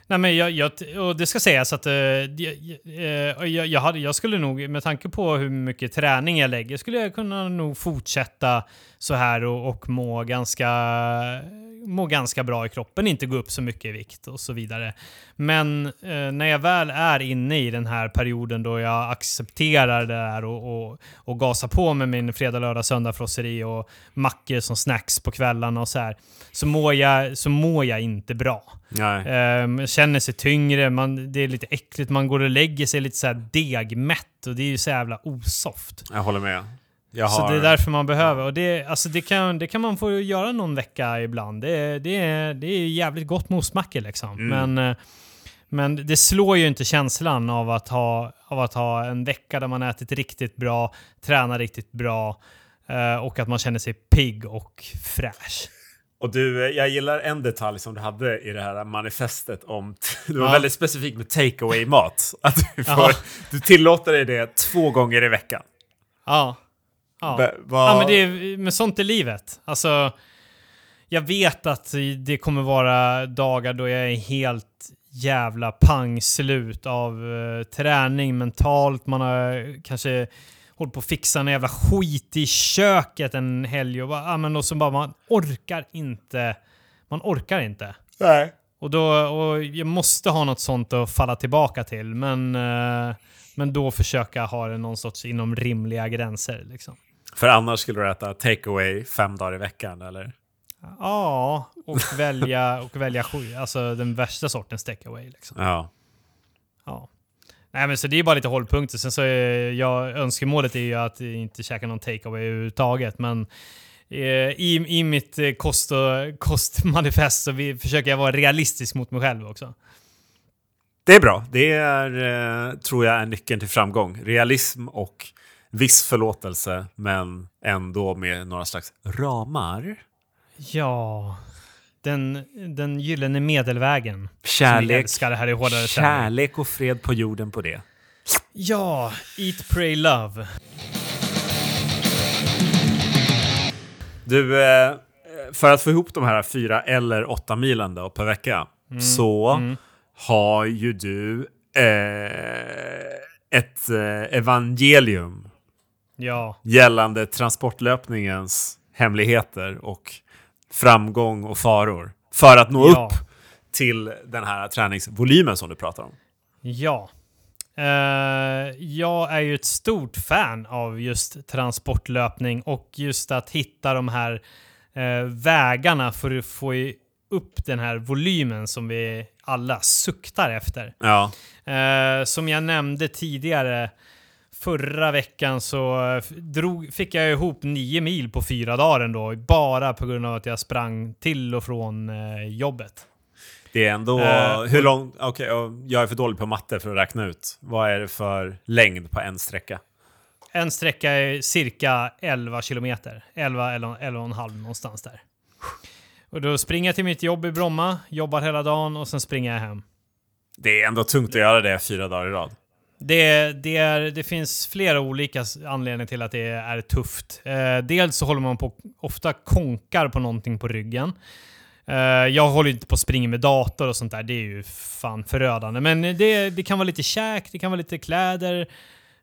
Nej, men jag, jag, och det ska sägas att jag, eh, jag, jag, hade, jag skulle nog, med tanke på hur mycket träning jag lägger, skulle jag kunna nog fortsätta så här och, och må, ganska, må ganska bra i kroppen, inte gå upp så mycket i vikt och så vidare. Men eh, när jag väl är inne i den här perioden då jag accepterar det här och, och, och gasar på med min fredag, lördag, söndag frosseri och mackor som snacks på kvällarna och så här, så mår jag, så mår jag inte bra. Nej. Um, känner sig tyngre, man, det är lite äckligt, man går och lägger sig lite så här degmätt och det är ju så jävla osoft. Jag håller med. Jag Så har... det är därför man behöver. Och det, alltså det, kan, det kan man få göra någon vecka ibland. Det, är- det, är, det är jävligt gott med ostmackor liksom. Mm. Men, eh, men det slår ju inte känslan av att, ha, av att ha en vecka där man ätit riktigt bra, tränar riktigt bra eh, och att man känner sig pigg och fräsch. Och du, jag gillar en detalj som du hade i det här manifestet om, <laughs> du var Ja. väldigt specifik med takeaway mat Att du, <laughs> får, du tillåter dig det två gånger i veckan. Ja. Ja. Va- vad- Ja, men det är, men sånt är livet. Alltså, jag vet att det kommer vara dagar då jag är helt jävla pangslut av eh, träning mentalt. Man har kanske hållit på att fixa en jävla skit i köket en helg och, bara, ja, men och så bara man orkar inte. Man orkar inte. Nej. Och, då, och jag måste ha något sånt att falla tillbaka till. Men, eh, men då försöka ha det någon sorts inom rimliga gränser. Liksom. För annars skulle du äta takeaway fem dagar i veckan, eller? Ja, och välja, och välja sju, alltså den värsta sortens takeaway. Liksom. Ja. Ja. Nej, men så det är bara lite hållpunkter. Sen så är jag, önskemålet är ju att inte käka någon takeaway överhuvudtaget. Men eh, i, i mitt eh, kost och, kostmanifest så vi, försöker jag vara realistisk mot mig själv också. Det är bra. Det är, eh, tror jag, är nyckeln till framgång. Realism och viss förlåtelse, men ändå med några slags ramar. Ja, den, den gyllene medelvägen. Kärlek, det här i hårdare kärlek och fred på jorden på det. Ja, eat, pray, love. Du, eh, för att få ihop de här fyra eller åtta milen då per vecka så mm. har ju du eh, ett eh, evangelium Ja, gällande transportlöpningens hemligheter och framgång och faror för att nå Ja. upp till den här träningsvolymen som du pratar om. Ja. Eh, jag är ju ett stort fan av just transportlöpning och just att hitta de här eh, vägarna för att få upp den här volymen som vi alla suktar efter. Ja, Eh, som jag nämnde tidigare, förra veckan så eh, drog, fick jag ihop nio mil på fyra dagar ändå, bara på grund av att jag sprang till och från eh, jobbet. det är ändå... Eh, hur långt... Okej, och jag är för dålig på matte för att räkna ut. Vad är det för längd på en sträcka? En sträcka är cirka 11 kilometer. 11, 11, 11 och en halv någonstans där. Och då springer jag till mitt jobb i Bromma, jobbar hela dagen och sen springer jag hem. Det är ändå tungt att göra det fyra dagar i rad. Det, det, är, det finns flera olika anledningar till att det är tufft. Eh, dels så håller man på ofta konkar på någonting på ryggen. Eh, jag håller inte på att springa med dator och sånt där. Det är ju fan förödande. Men det, det kan vara lite käk, det kan vara lite kläder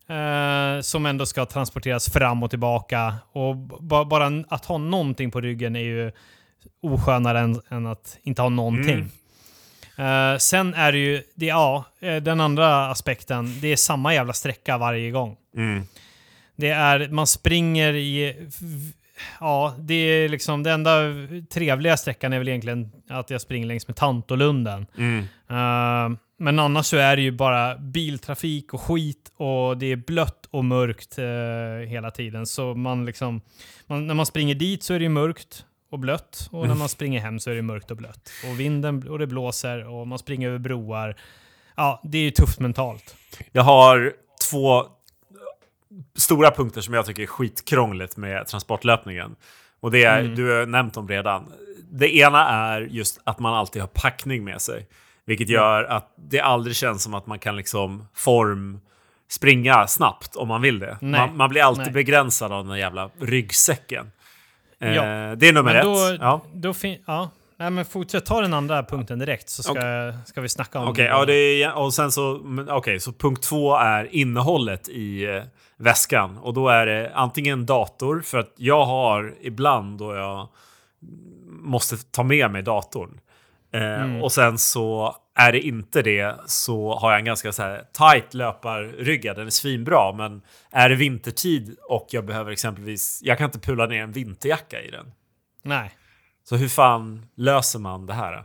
eh, som ändå ska transporteras fram och tillbaka. Och bara att ha någonting på ryggen är ju oskönare än, än att inte ha någonting. Mm. Eh, sen är det ju, det, ja, eh, den andra aspekten, det är samma jävla sträcka varje gång. Mm. Det är, man springer i, ja, det är liksom, det enda trevliga sträckan är väl egentligen att jag springer längs med Tantolunden. Mm. Eh, men annars så är det ju bara biltrafik och skit och det är blött och mörkt eh, hela tiden. Så man liksom, man, när man springer dit så är det ju mörkt och blött och när man springer hem så är det mörkt och blött. Och vinden och det blåser och man springer över broar. Ja, det är ju tufft mentalt. Jag har två stora punkter som jag tycker är skitkrångligt med transportlöpningen. Och det är, Mm. du har nämnt dem redan. Det ena är just att man alltid har packning med sig. Vilket gör att det aldrig känns som att man kan liksom form springa snabbt om man vill det. Man, man blir alltid Nej. begränsad av den jävla ryggsäcken. Eh, Ja. Det är nummer Men då, ett. Ja. då ja. Nej, men fortsätt ta den andra punkten direkt så ska, ska vi snacka om Okej, ja, det är, och sen så, okej, så punkt två är innehållet i eh, väskan. Och då är det antingen dator, för att jag har ibland då jag måste ta med mig datorn. Eh, Och sen så är det inte det så har jag en ganska så här tight löparrygga. Den är svinbra, men är det vintertid och jag behöver exempelvis, jag kan inte pula ner en vinterjacka i den. Nej. Så hur fan löser man det här?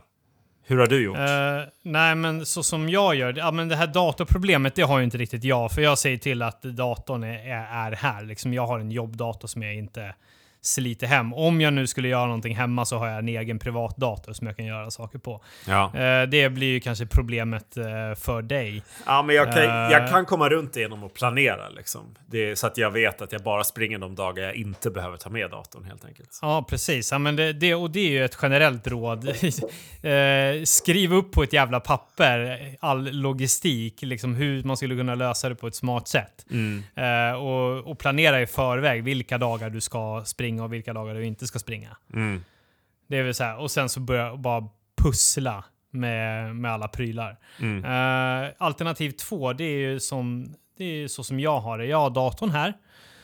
Hur har du gjort? Eh, nej, men så som jag gör, ja, men det här datorproblemet det har ju inte riktigt jag. För jag säger till att datorn är, är, är här. Liksom, jag har en jobbdator som jag inte sliter hem. Om jag nu skulle göra någonting hemma så har jag en egen privat dator som jag kan göra saker på. Ja. Eh, det blir ju kanske problemet eh, för dig. Ja, men jag kan, Eh. jag kan komma runt det genom att planera. Liksom. Det så att jag vet att jag bara springer de dagar jag inte behöver ta med datorn helt enkelt. Ja, precis. Ja, men det, det, och det är ju ett generellt råd. <laughs> skriv upp på ett jävla papper all logistik, liksom hur man skulle kunna lösa det på ett smart sätt. Mm. Och, och planera i förväg vilka dagar du ska springa och vilka dagar du inte ska springa. Mm. Det är väl så här. Och sen så börja bara pussla med, med alla prylar. Mm. Eh, alternativ två, det är ju som, det är så som jag har det. Jag har datorn här.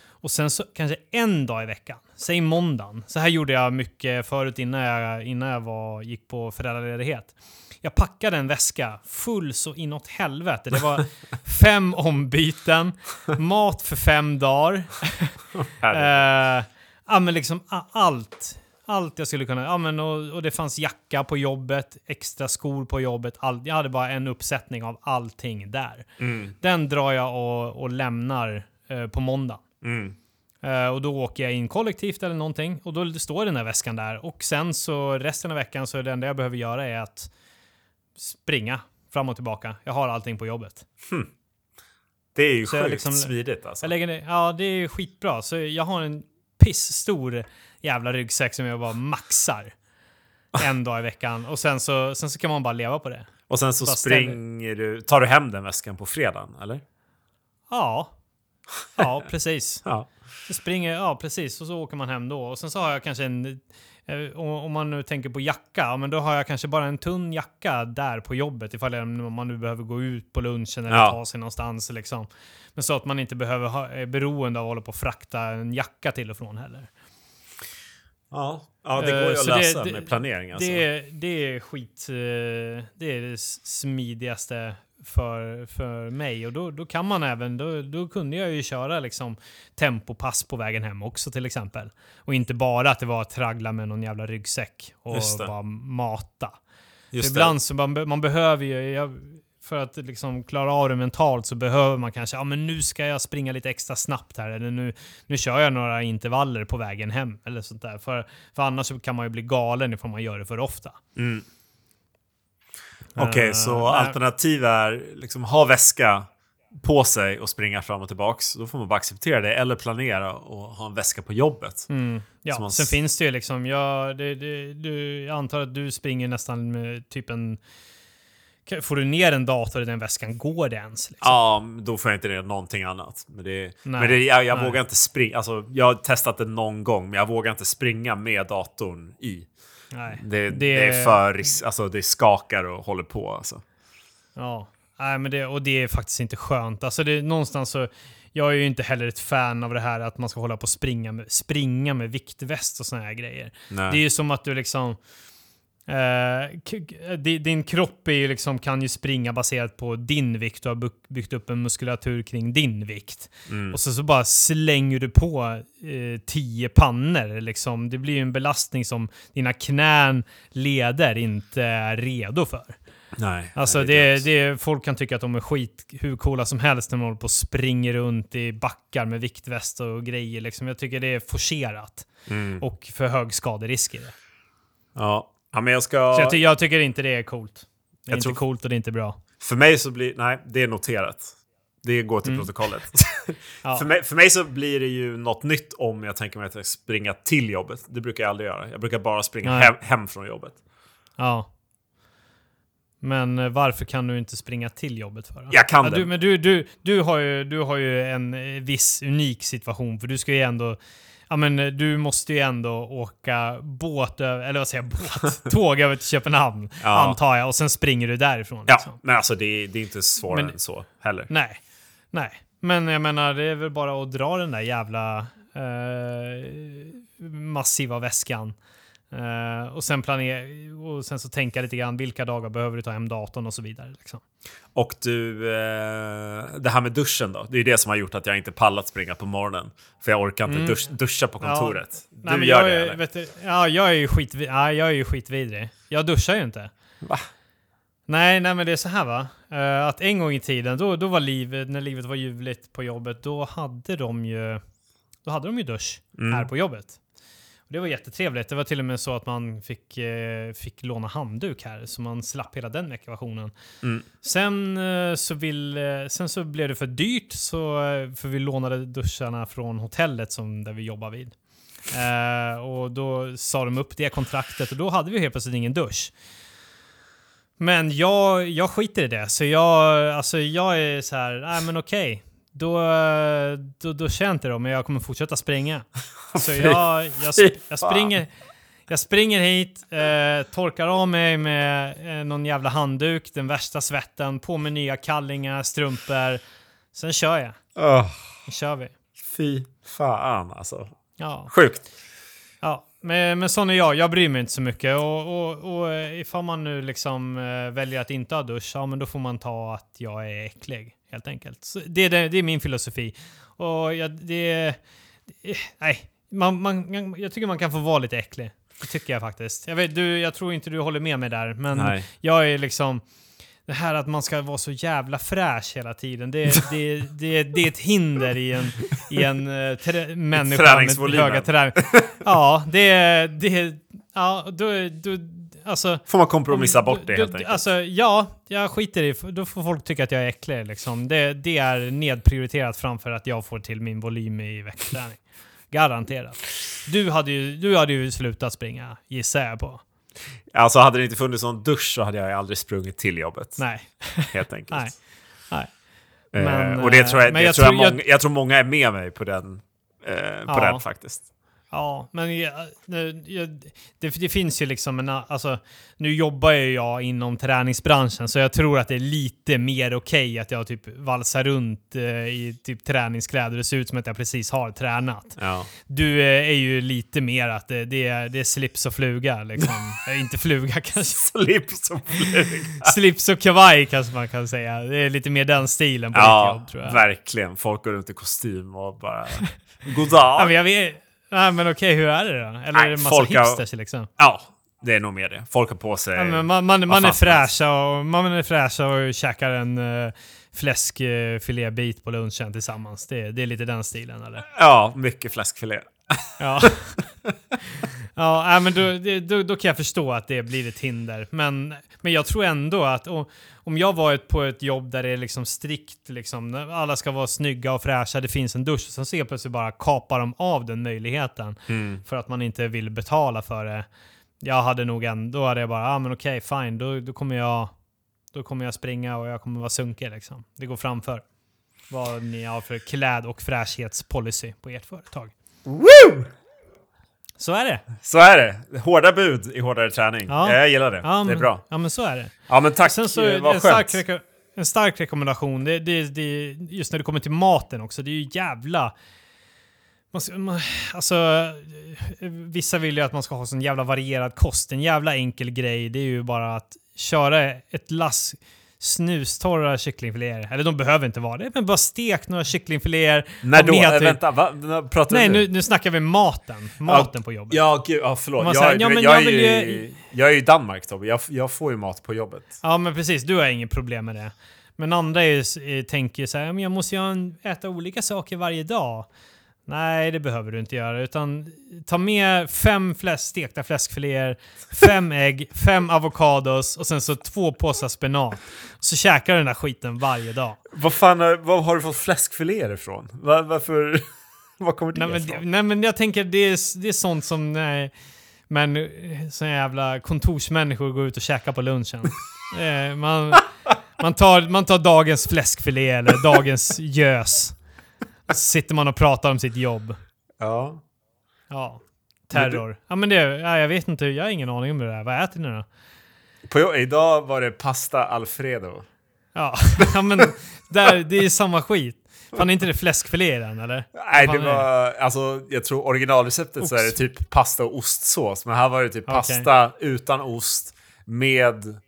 Och sen så kanske en dag i veckan, säg måndagen. Så här gjorde jag mycket förut innan jag, innan jag var, gick på föräldraledighet. Jag packade en väska full så inåt helvete. Det var <laughs> fem ombyten, mat för fem dagar. Eh, ja, men liksom allt. Allt jag skulle kunna... Ja, men och, och det fanns jacka på jobbet, extra skor på jobbet. All, jag hade bara en uppsättning av allting där. Mm. Den drar jag och, och lämnar eh, på måndag. Mm. Eh, och då åker jag in kollektivt eller någonting och då står den där väskan där. Och sen så resten av veckan så är det enda jag behöver göra är att springa fram och tillbaka. Jag har allting på jobbet. Det är ju Så sjukt liksom- smidigt alltså. Jag lägger ja, det är skitbra. Så jag har en pissstor jävla ryggsäck som jag bara maxar en dag i veckan. Och sen så, sen så kan man bara leva på det. Och sen så Bara ställer- springer du... Tar du hem den väskan på fredagen, eller? Ja, ja precis. <laughs> Ja. Så springer, ja precis, och så åker man hem då. Och sen så har jag kanske en, om om man nu tänker på jacka, ja, men då har jag kanske bara en tunn jacka där på jobbet ifall jag- om man nu behöver gå ut på lunchen eller Ja. ta sig någonstans liksom. Men så att man inte behöver ha, är beroende av att hålla på och frakta en jacka till och från heller. Ja. ja, det Eh, går ju att så det- lösa det- med planering alltså. Det, är- det är skit... eh, Det är det smidigaste för, för mig. Och då, då kan man även... Då, då kunde jag ju köra liksom tempopass på vägen hem också till exempel. Och inte bara att det var att traggla med någon jävla ryggsäck och det. bara mata. Just ibland så man, man behöver ju... Jag, för att liksom klara av det mentalt så behöver man kanske, ja men nu ska jag springa lite extra snabbt här, eller nu, nu kör jag några intervaller på vägen hem, eller sånt där. För, för annars kan man ju bli galen ifall man gör det för ofta. Mm. Okej, Eh, så nej. alternativ är liksom ha väska på sig och springa fram och tillbaks. Då får man bara acceptera det. Eller planera och ha en väska på jobbet. Mm. Ja, man sen finns det ju liksom, jag, det, det, du, jag antar att du springer nästan med typ en... Får du ner en dator i den väskan, går det ens? Liksom? Ja, då får jag inte ner någonting annat. Men, det, Nej, men det, jag, jag vågar inte springa. Alltså, jag har testat det någon gång, men jag vågar inte springa med datorn i. Nej. Det, det... är för alltså, det skakar och håller på. Alltså. Ja, Nej, men det, och det är faktiskt inte skönt. Alltså det, någonstans så, jag är ju inte heller ett fan av det här att man ska hålla på och springa med, springa med viktväst och såna här grejer. Nej. Det är ju som att du liksom... Di- din kropp är ju liksom, kan ju springa baserat på din vikt. Du har byggt upp en muskulatur kring din vikt. Mm. Och så, så bara slänger du på eh, tio pannor. Liksom. Det blir ju en belastning som dina knän, leder inte är redo för. Nej, Alltså nej, det, dumt. det, folk kan tycka att de är skit hur coola som helst när de håller på och springer runt i backar med viktväst och grejer. Liksom. Jag tycker det är forcerat Mm. och för hög skaderisk i det. Ja. Ja, men jag ska... Så jag, ty jag tycker inte det är coolt. Det är Jag inte tror- coolt och det är inte bra. För mig så blir... Nej, det är noterat. Det går till protokollet. Mm. <laughs> Ja. för, mig, för mig så blir det ju något nytt om jag tänker mig att springa till jobbet. Det brukar jag aldrig göra. Jag brukar bara springa hem, hem från jobbet. Ja. Men eh, varför kan du inte springa till jobbet för? Jag kan ja, det. Du, men du, du, du, har ju, du har ju en eh, viss unik situation för du ska ju ändå Ja men eh, du måste ju ändå åka båt över, eller vad säger jag, båt? Tåg <laughs> över till Köpenhamn Ja. antar jag och sen springer du därifrån. Ja, Liksom. men alltså det, är- det är inte svårare Men- än så heller. Nej, nej. Men jag menar det är väl bara att dra den där jävla eh, massiva väskan. Eh, och, sen planera, och sen så tänka lite grann vilka dagar behöver du ta hem datorn och så vidare. Liksom. Och du, eh, det här med duschen då? Det är det som har gjort att jag inte pallat springa på morgonen. För jag orkar inte Mm. dusch, duscha på kontoret. Nej, du men gör jag, det är- eller? du, ja, jag är ju skit, ja, jag är ju skitvidrig. Jag duschar ju inte. Va? Nej, nej men det är så här va. Eh, att en gång i tiden, då, då var livet, när livet var ljuvligt på jobbet, då hade de ju, då hade de ju dusch Mm. här på jobbet. Och det var jättetrevligt. Det var till och med så att man fick, eh, fick låna handduk här, så man slapp hela den ekvationen. Mm. Sen, eh, så vill, eh, sen så blev det för dyrt, så, eh, för vi lånade duscharna från hotellet som, där vi jobbar vid. Eh, och då sa de upp det kontraktet och då hade vi helt plötsligt ingen dusch. Men jag, jag skiter i det, så jag, alltså jag är så här, nej men okej. Då, då, då känner jag inte det, men jag kommer fortsätta springa. <laughs> Så jag, jag, sp- jag, springer, jag springer hit, eh, torkar av mig med eh, någon jävla handduk, den värsta svetten, på med nya kallingar, strumpor. Sen kör jag. Nu kör vi. fy fan alltså. Ja. Sjukt. Ja, men, men sån är jag. Jag bryr mig inte så mycket. Och, och, och eh, ifall man nu liksom eh, väljer att inte ha dusch, ja men då får man ta att jag är äcklig. Helt enkelt. Så det, är det, det är min filosofi. Och jag, det... det nej, man, man, jag tycker man kan få vara lite äcklig. Det tycker jag faktiskt. Jag, vet, du, jag tror inte du håller med mig där, men Nej. jag är liksom... Det här att man ska vara så jävla fräsch hela tiden, det, det, det, det är ett hinder i en, i en uh, trä, människa med höga träning. Ja, det, det, ja, då, då, alltså... Får man kompromissa bort det då- helt enkelt. Alltså, ja, jag skiter i Då får folk tycka att jag är äcklig. Liksom. Det, det är nedprioriterat framför att jag får till min volym i veckträning. <laughs> Garanterat. Du hade, ju, du hade ju slutat springa, gissar jag på. Alltså hade det inte funnits någon dusch så hade jag aldrig sprungit till jobbet. Nej. <laughs> Helt enkelt. Nej. Nej. Eh, Men, och det tror jag, det jag tror jag, tror- jag- många, jag tror många är med mig på den, eh, på Ja. den faktiskt. Ja, men jag, jag, det, det finns ju liksom en... Alltså, nu jobbar ju jag inom träningsbranschen, så jag tror att det är lite mer okej att jag typ valsar runt eh, i typ träningskläder. Det ser ut som att jag precis har tränat. Ja. Du eh, är ju lite mer att det, det, är, det är slips och fluga liksom. <laughs> Eh, Inte fluga kanske. Slips och fluga. Slips och kavaj kanske man kan säga. Det är lite mer den stilen på ditt Ja, jobb tror jag. verkligen. Folk går runt i kostym och bara... God <laughs> Ja, dag! men jag vet... Nej, men okej, hur är det då? Eller Nej, är det en massa folk har- hipsters liksom? Ja, det är nog mer det. Folk har på sig... Ja, man, man, vad man, är fräscha och, man är fräscha och käkar en uh, fläskfilébit på lunchen tillsammans. Det, det är lite den stilen eller? Ja, mycket fläskfilé. Ja. <laughs> <laughs> ja, nej, men då, då, då kan jag förstå att det blir ett hinder. Men, men jag tror ändå att om jag varit på ett jobb där det är liksom strikt, liksom, alla ska vara snygga och fräscha, det finns en dusch, sen så helt plötsligt bara kapar de av den möjligheten Mm. för att man inte vill betala för det. Jag hade nog ändå, då hade jag bara, ja ah, men okej, fine, då, då kommer jag då kommer jag springa och jag kommer vara sunkig liksom. Det går framför. Vad ni har för kläd och fräschhetspolicy på ert företag. Woo! Så är det. Så är det. Hårda bud i hårdare träning. Ja. Jag gillar det. Ja, det är bra. Ja, men så är det. Ja, men tack. Sen så Eh, en stark, skönt. reko- en stark rekommendation, det, det, det, just när det kommer till maten också, det är ju jävla... Man man, alltså, vissa vill ju att man ska ha sån jävla varierad kost. En jävla enkel grej, det är ju bara att köra ett lass snustorra kycklingfiléer. Eller de behöver inte vara det, men bara stek några kycklingfiléer. När då? Äh, vänta, va? Pratar Nej, nu, nu snackar vi maten. Maten på jobbet. Ja, gud, ja, förlåt. Jag, säger, ja, men jag, jag är ju, ju- i- jag är ju i Danmark, Tobbe. Jag, jag får ju mat på jobbet. Ja, men precis. Du har inget problem med det. Men andra är, ju eh, tänker ju så här, men jag måste ju äta olika saker varje dag. Nej, det behöver du inte göra. Utan ta med fem fläsk, stekta fläskfiléer, fem ägg, fem avokados och sen så två påsar spenat. Så käkar du den där skiten varje dag. Vad fan har, vad har du fått fläskfiléer ifrån? Va, varför... <laughs> Var kommer det Nej men, ifrån? nej, men jag tänker det är, det är sånt som... Nej, men eh, såna jävla kontorsmänniskor går ut och käkar på lunchen. <laughs> Eh, man, man, tar, man tar dagens fläskfilé eller dagens <laughs> gös. Sitter man och pratar om sitt jobb. Ja. Ja. Men Terror. Ja men det, ja, jag vet inte, jag har ingen aning om det där. Vad äter ni då? På, idag var det pasta alfredo. Ja, <laughs> ja men där, det är samma skit. Fan är inte det fläskfilé i den eller? Nej, det var... Alltså, jag tror originalreceptet så är det typ pasta och ostsås. Men här var det typ Okej. pasta utan ost med...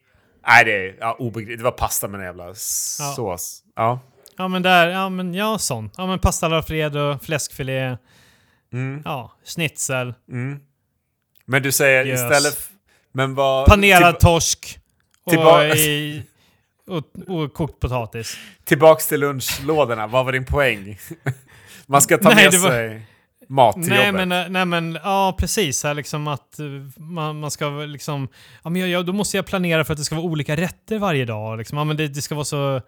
Nej, det är ja, obegripligt. Det var pasta med en jävla sås. Ja. Ja men där, ja men ja sånt. Ja men pasta alfredo, fläskfilé, Mm, ja, schnitzel, mm. Men du säger Gös. istället... Men vad... panerad torsk och, i, och, och kokt potatis. Tillbaks till lunchlådorna. Vad var din poäng? <laughs> Man ska ta Nej, med var- sig... mat till nej, jobbet. men, eh, nej men, ja precis. Här, liksom att eh, man, man ska liksom, ja men jag, jag, då måste jag planera för att det ska vara olika rätter varje dag. Liksom. Ja, men det, det ska vara så,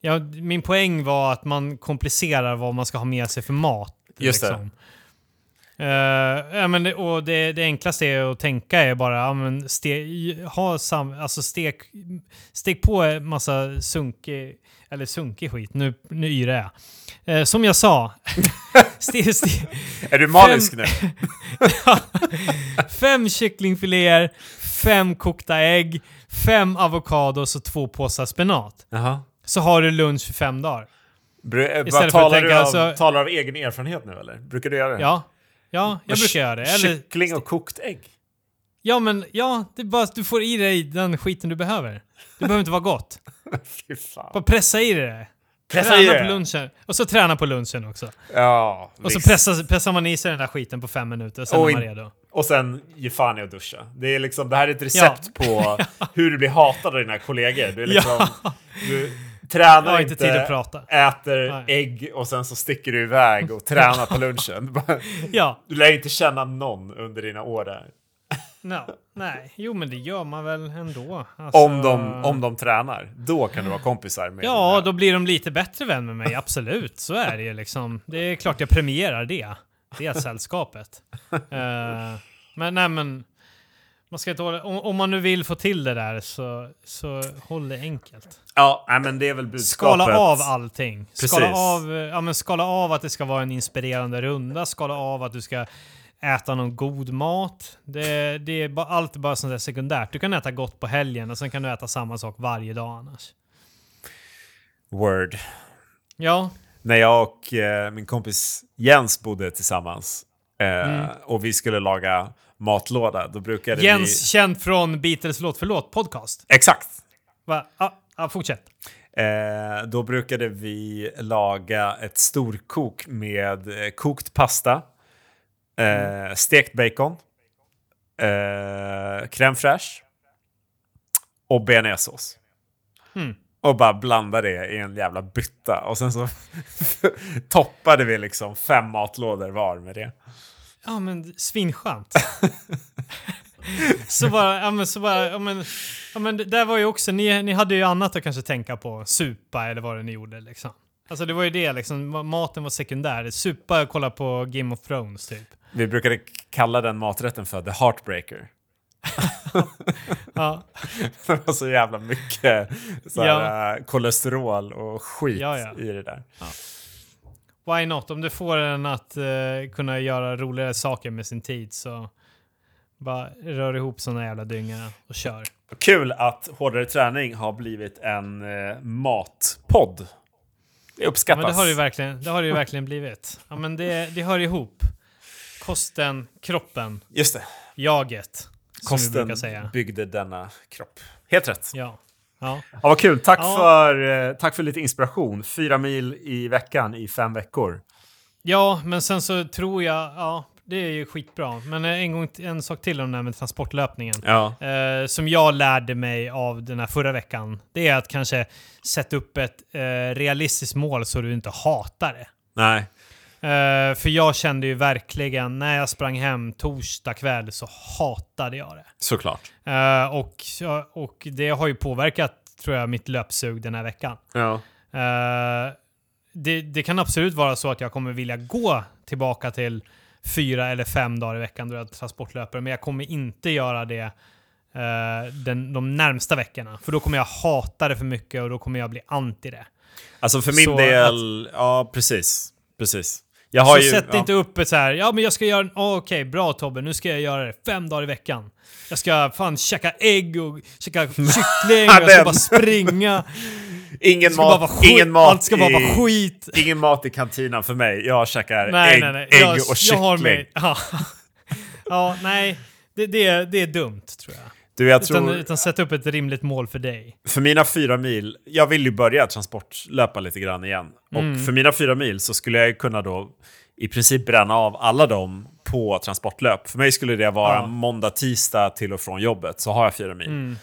ja, min poäng var att man komplicerar vad man ska ha med sig för mat. Just det. liksom. Eh, ja, men det, och det, det enklaste är att tänka är bara, ja, men ste, ha sam, alltså stek, stek på en massa sunkig, eller sunkig skit, nu, nu yrar jag. Eh, som jag sa, <laughs> ste, ste, Är du manisk nu? <laughs> fem kycklingfiléer, fem kokta ägg, fem avokados och två påsar spenat. Jaha. Så har du lunch för fem dagar. Bru- eh, Istället talar, du tänka, av, alltså- talar av egen erfarenhet nu eller? Brukar du göra det? Ja, ja jag brukar göra det. Eller, Kyckling och kokt ägg? ja, men ja, det är bara att du får i dig den skiten du behöver. Det behöver inte vara gott. <laughs> Fy fan. Bara pressa i dig det. Pressa träna i det. på lunchen. Och så träna på lunchen också. Ja, Och så visst. pressar, pressar man i sig den där skiten på fem minuter, sen Och är man redo. Och sen ge fan i att duscha. Det, är liksom, det här är ett recept på <laughs> hur du blir hatad av dina kollegor. Du, är liksom, du Jag tränar har inte, inte tid att prata. äter Nej. ägg och sen så sticker du iväg och tränar på <laughs> lunchen. Ja, Du lär inte känna någon under dina år där. no, nej. Jo, men det gör man väl ändå. Alltså, Om, de, om de tränar, då kan du vara kompisar med Ja, då blir de lite bättre vän med mig, absolut. Så är det ju liksom. Det är klart jag premierar det. Det sällskapet. <laughs> Eh, men nej men, man ska inte hålla, om, om man nu vill få till det där så, så håll det enkelt. Ja, men det är väl budskapet. Skala av allting. Skala av, ja, men skala av att det ska vara en inspirerande runda, skala av att du ska äta någon god mat. Det, det är bara, allt bara sånt där sekundärt. Du kan äta gott på helgen och sen kan du äta samma sak varje dag annars. Word. Ja, När jag och eh, min kompis Jens bodde tillsammans eh, Mm. och vi skulle laga matlåda, då brukade Jens, vi... känd från Beatles låt förlåt podcast. Exakt! Va? Ja, ja, fortsätt. Eh, då brukade vi laga ett storkok med eh, kokt pasta, eh, stekt bacon, eh, crème fraîche och bearnaisesås. Mm. Och bara blanda det i en jävla bytta. Och sen så <laughs> toppade vi liksom fem matlådor var med det. Ja, men svinskönt. så bara, ja men så bara, ja men, ja men det där var ju också, ni, ni hade ju annat att kanske tänka på. Supa eller vad det ni gjorde liksom. Alltså det var ju det liksom, ma- maten var sekundär. Supa, kolla på Game of Thrones typ. Vi brukade kalla den maträtten för the heartbreaker. <laughs> Ja, <laughs> Det var så jävla mycket så här, eh, kolesterol och skit Ja, ja. i det där. Why not? Om du får en att eh, kunna göra roligare saker med sin tid så bara rör ihop såna jävla dynga och kör. Kul att Hårdare träning har blivit en eh, matpodd. Det Ja, uppskattas. men det har det ju verkligen, det har det verkligen blivit. Ja, men det, det hör ihop. Kosten, kroppen, Just det. jaget. Kosten byggde denna kropp. Helt rätt. Ja. Ja. Ja, vad kul. Tack, Ja. för, eh, tack för lite inspiration. Fyra mil i veckan i fem veckor. Ja, men sen så tror jag, ja, det är ju skitbra. Men eh, en, gång, en sak till om det här med transportlöpningen. Ja. Eh, som jag lärde mig av den här förra veckan, det är att kanske sätta upp ett eh, realistiskt mål så du inte hatar det. Nej. Eh, för jag kände ju verkligen, när jag sprang hem torsdag kväll så hatade jag det. Såklart. Eh, och, och det har ju påverkat, tror jag, mitt löpsug den här veckan. Ja. Eh, det, det kan absolut vara så att jag kommer vilja gå tillbaka till fyra eller fem dagar i veckan då jag transportlöper, men jag kommer inte göra det den, de närmsta veckorna. För då kommer jag hata det för mycket och då kommer jag bli anti det. Alltså för min Så del, ja precis. Precis. Jag har Så ju, sätt ja. inte upp ett så här, ja men jag ska göra, oh, okej bra Tobbe, nu ska jag göra det fem dagar i veckan. Jag ska fan käka ägg och käka <laughs> kyckling, och jag ska bara springa. ingen mat, skit, ingen mat allt ska bara i, vara skit. Ingen mat i kantinan för mig. Jag käkar Nej, ägg, nej, nej. ägg jag, och jag har kyckling. <laughs> ja. ja, nej. Det, det, är, det är dumt tror jag. Du, jag Utan, tror, utan sätt upp ett rimligt mål för dig. för mina fyra mil, jag vill ju börja transportlöpa lite grann igen. Mm. Och för mina fyra mil så skulle jag kunna då i princip bränna av alla dem på transportlöp. För mig skulle det vara Ja. måndag, tisdag till och från jobbet, så har jag fyra mil. Mm.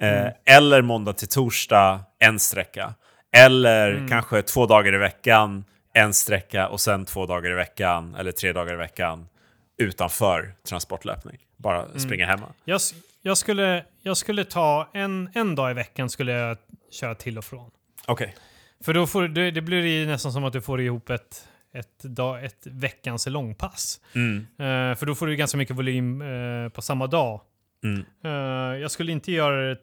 Eh, eller måndag till torsdag, en sträcka. Eller Mm. kanske två dagar i veckan, en sträcka och sen två dagar i veckan eller tre dagar i veckan utanför transportlöpning. Bara Mm. springa hemma. Jag, jag, skulle, jag skulle ta en, en dag i veckan skulle jag köra till och från. Okej. För då får, det, det blir ju nästan som att du får ihop ett, ett, dag, ett veckans långpass. Mm. Eh, för då får du ganska mycket volym eh, på samma dag. Mm. Eh, jag skulle inte göra det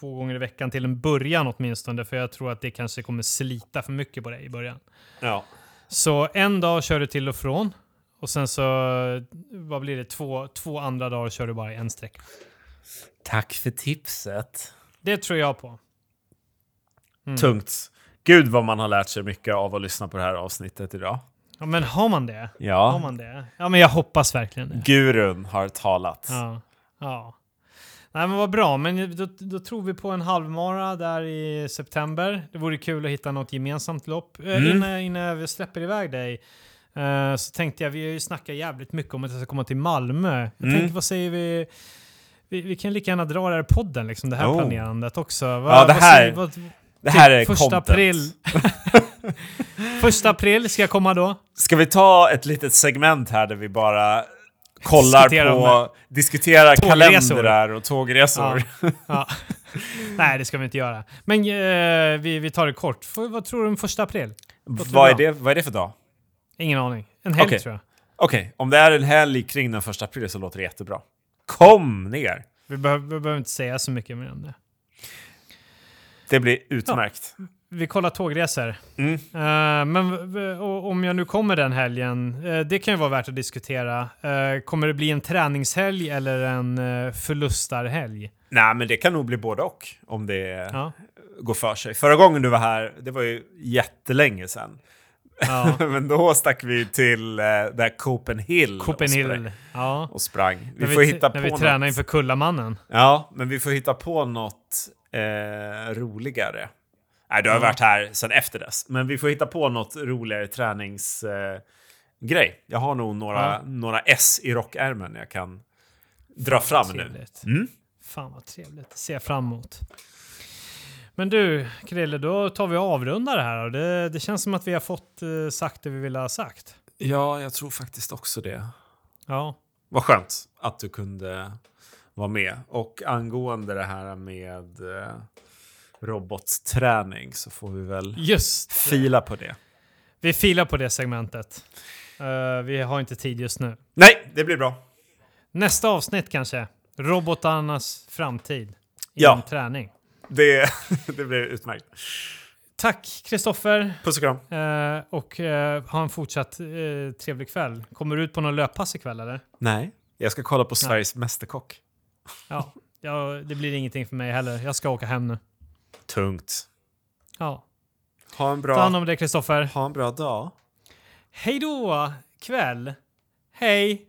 två gånger i veckan till en början åtminstone, för jag tror att det kanske kommer slita för mycket på dig i början. Ja. Så en dag kör du till och från. Och sen så, vad blir det, två, två andra dagar kör du bara en sträcka. Tack för tipset. Det tror jag på. Mm. Tungt. Gud vad man har lärt sig mycket av att lyssna på det här avsnittet idag. Ja, men har man det? Har Ja. man det? Ja, men jag hoppas verkligen det. Gurun har talat. Ja. ja. Nej, men vad bra. Men då, då tror vi på en halvmara där i september. Det vore kul att hitta något gemensamt lopp. Eh, Mm. Innan, innan vi släpper iväg dig eh, så tänkte jag, vi har ju snackat jävligt mycket om att jag ska komma till Malmö. Jag Mm. tänker, vad säger vi? Vi, vi kan lika gärna dra det här podden, liksom, det här Oh. planerandet också. Vad- Ja, det vad här- säger- vad- Det här är typ första content. april. <laughs> första april ska jag komma då. Ska vi ta ett litet segment här där vi bara kollar Diskuterar på, diskuterar kalendrar och tågresor? Ja. <laughs> Nej, det ska vi inte göra. Men eh, vi, vi tar det kort. F- vad tror du om första april? Vad, är det, vad är det för dag? Ingen aning. En helg Okej. tror jag. Okej, om det är en helg kring den första april så låter det jättebra. Kom ner! Vi, behöver- vi behöver inte säga så mycket mer än det. Det blir utmärkt. Vi kollar tågresor. Mm. Eh, men om jag nu kommer den helgen, eh, det kan ju vara värt att diskutera. Eh, kommer det bli en träningshelg eller en uh, förlustarhelg? Nej, men det kan nog bli både och om det Ja. går för sig. Förra gången du var här, det var ju jättelänge sedan. Ja. <laughs> men då stack vi till eh, där Copenhill och, sprang, Copenhill. Ja. och sprang. Vi När får vi, hitta när på vi något. tränar inför Kullamannen. Ja, men vi får hitta på något eh, roligare. Nej, du har Ja. varit här sedan efter dess. Men vi får hitta på något roligare träningsgrej. Eh, jag har nog några, Ja. några S i rockärmen jag kan dra fram nu. Mm. Fan vad trevligt. Ser jag fram emot. Men du, Krille, då tar vi och avrundar det här. Det, det känns som att vi har fått eh, sagt det vi ville ha sagt. Ja, jag tror faktiskt också det. Ja. Vad skönt att du kunde vara med. Och angående det här med eh, robotträning så får vi väl Just fila på det. Vi filar på det segmentet. Eh, vi har inte tid just nu. Nej, det blir bra. Nästa avsnitt kanske. Robotarnas framtid. Ja. Inom träning. Det, <laughs> det blir utmärkt. Tack Kristoffer. Puss och kram. Eh, och eh, ha en fortsatt eh, trevlig kväll. Kommer du ut på någon löppass ikväll eller? Nej, jag ska kolla på Sveriges Mästerkock. Ja. ja, det blir ingenting för mig heller. Jag ska åka hem nu. Tungt. Ja. Ha en Ta hand bra, om dig Kristoffer. ha en bra dag. Hej då kväll. Hej.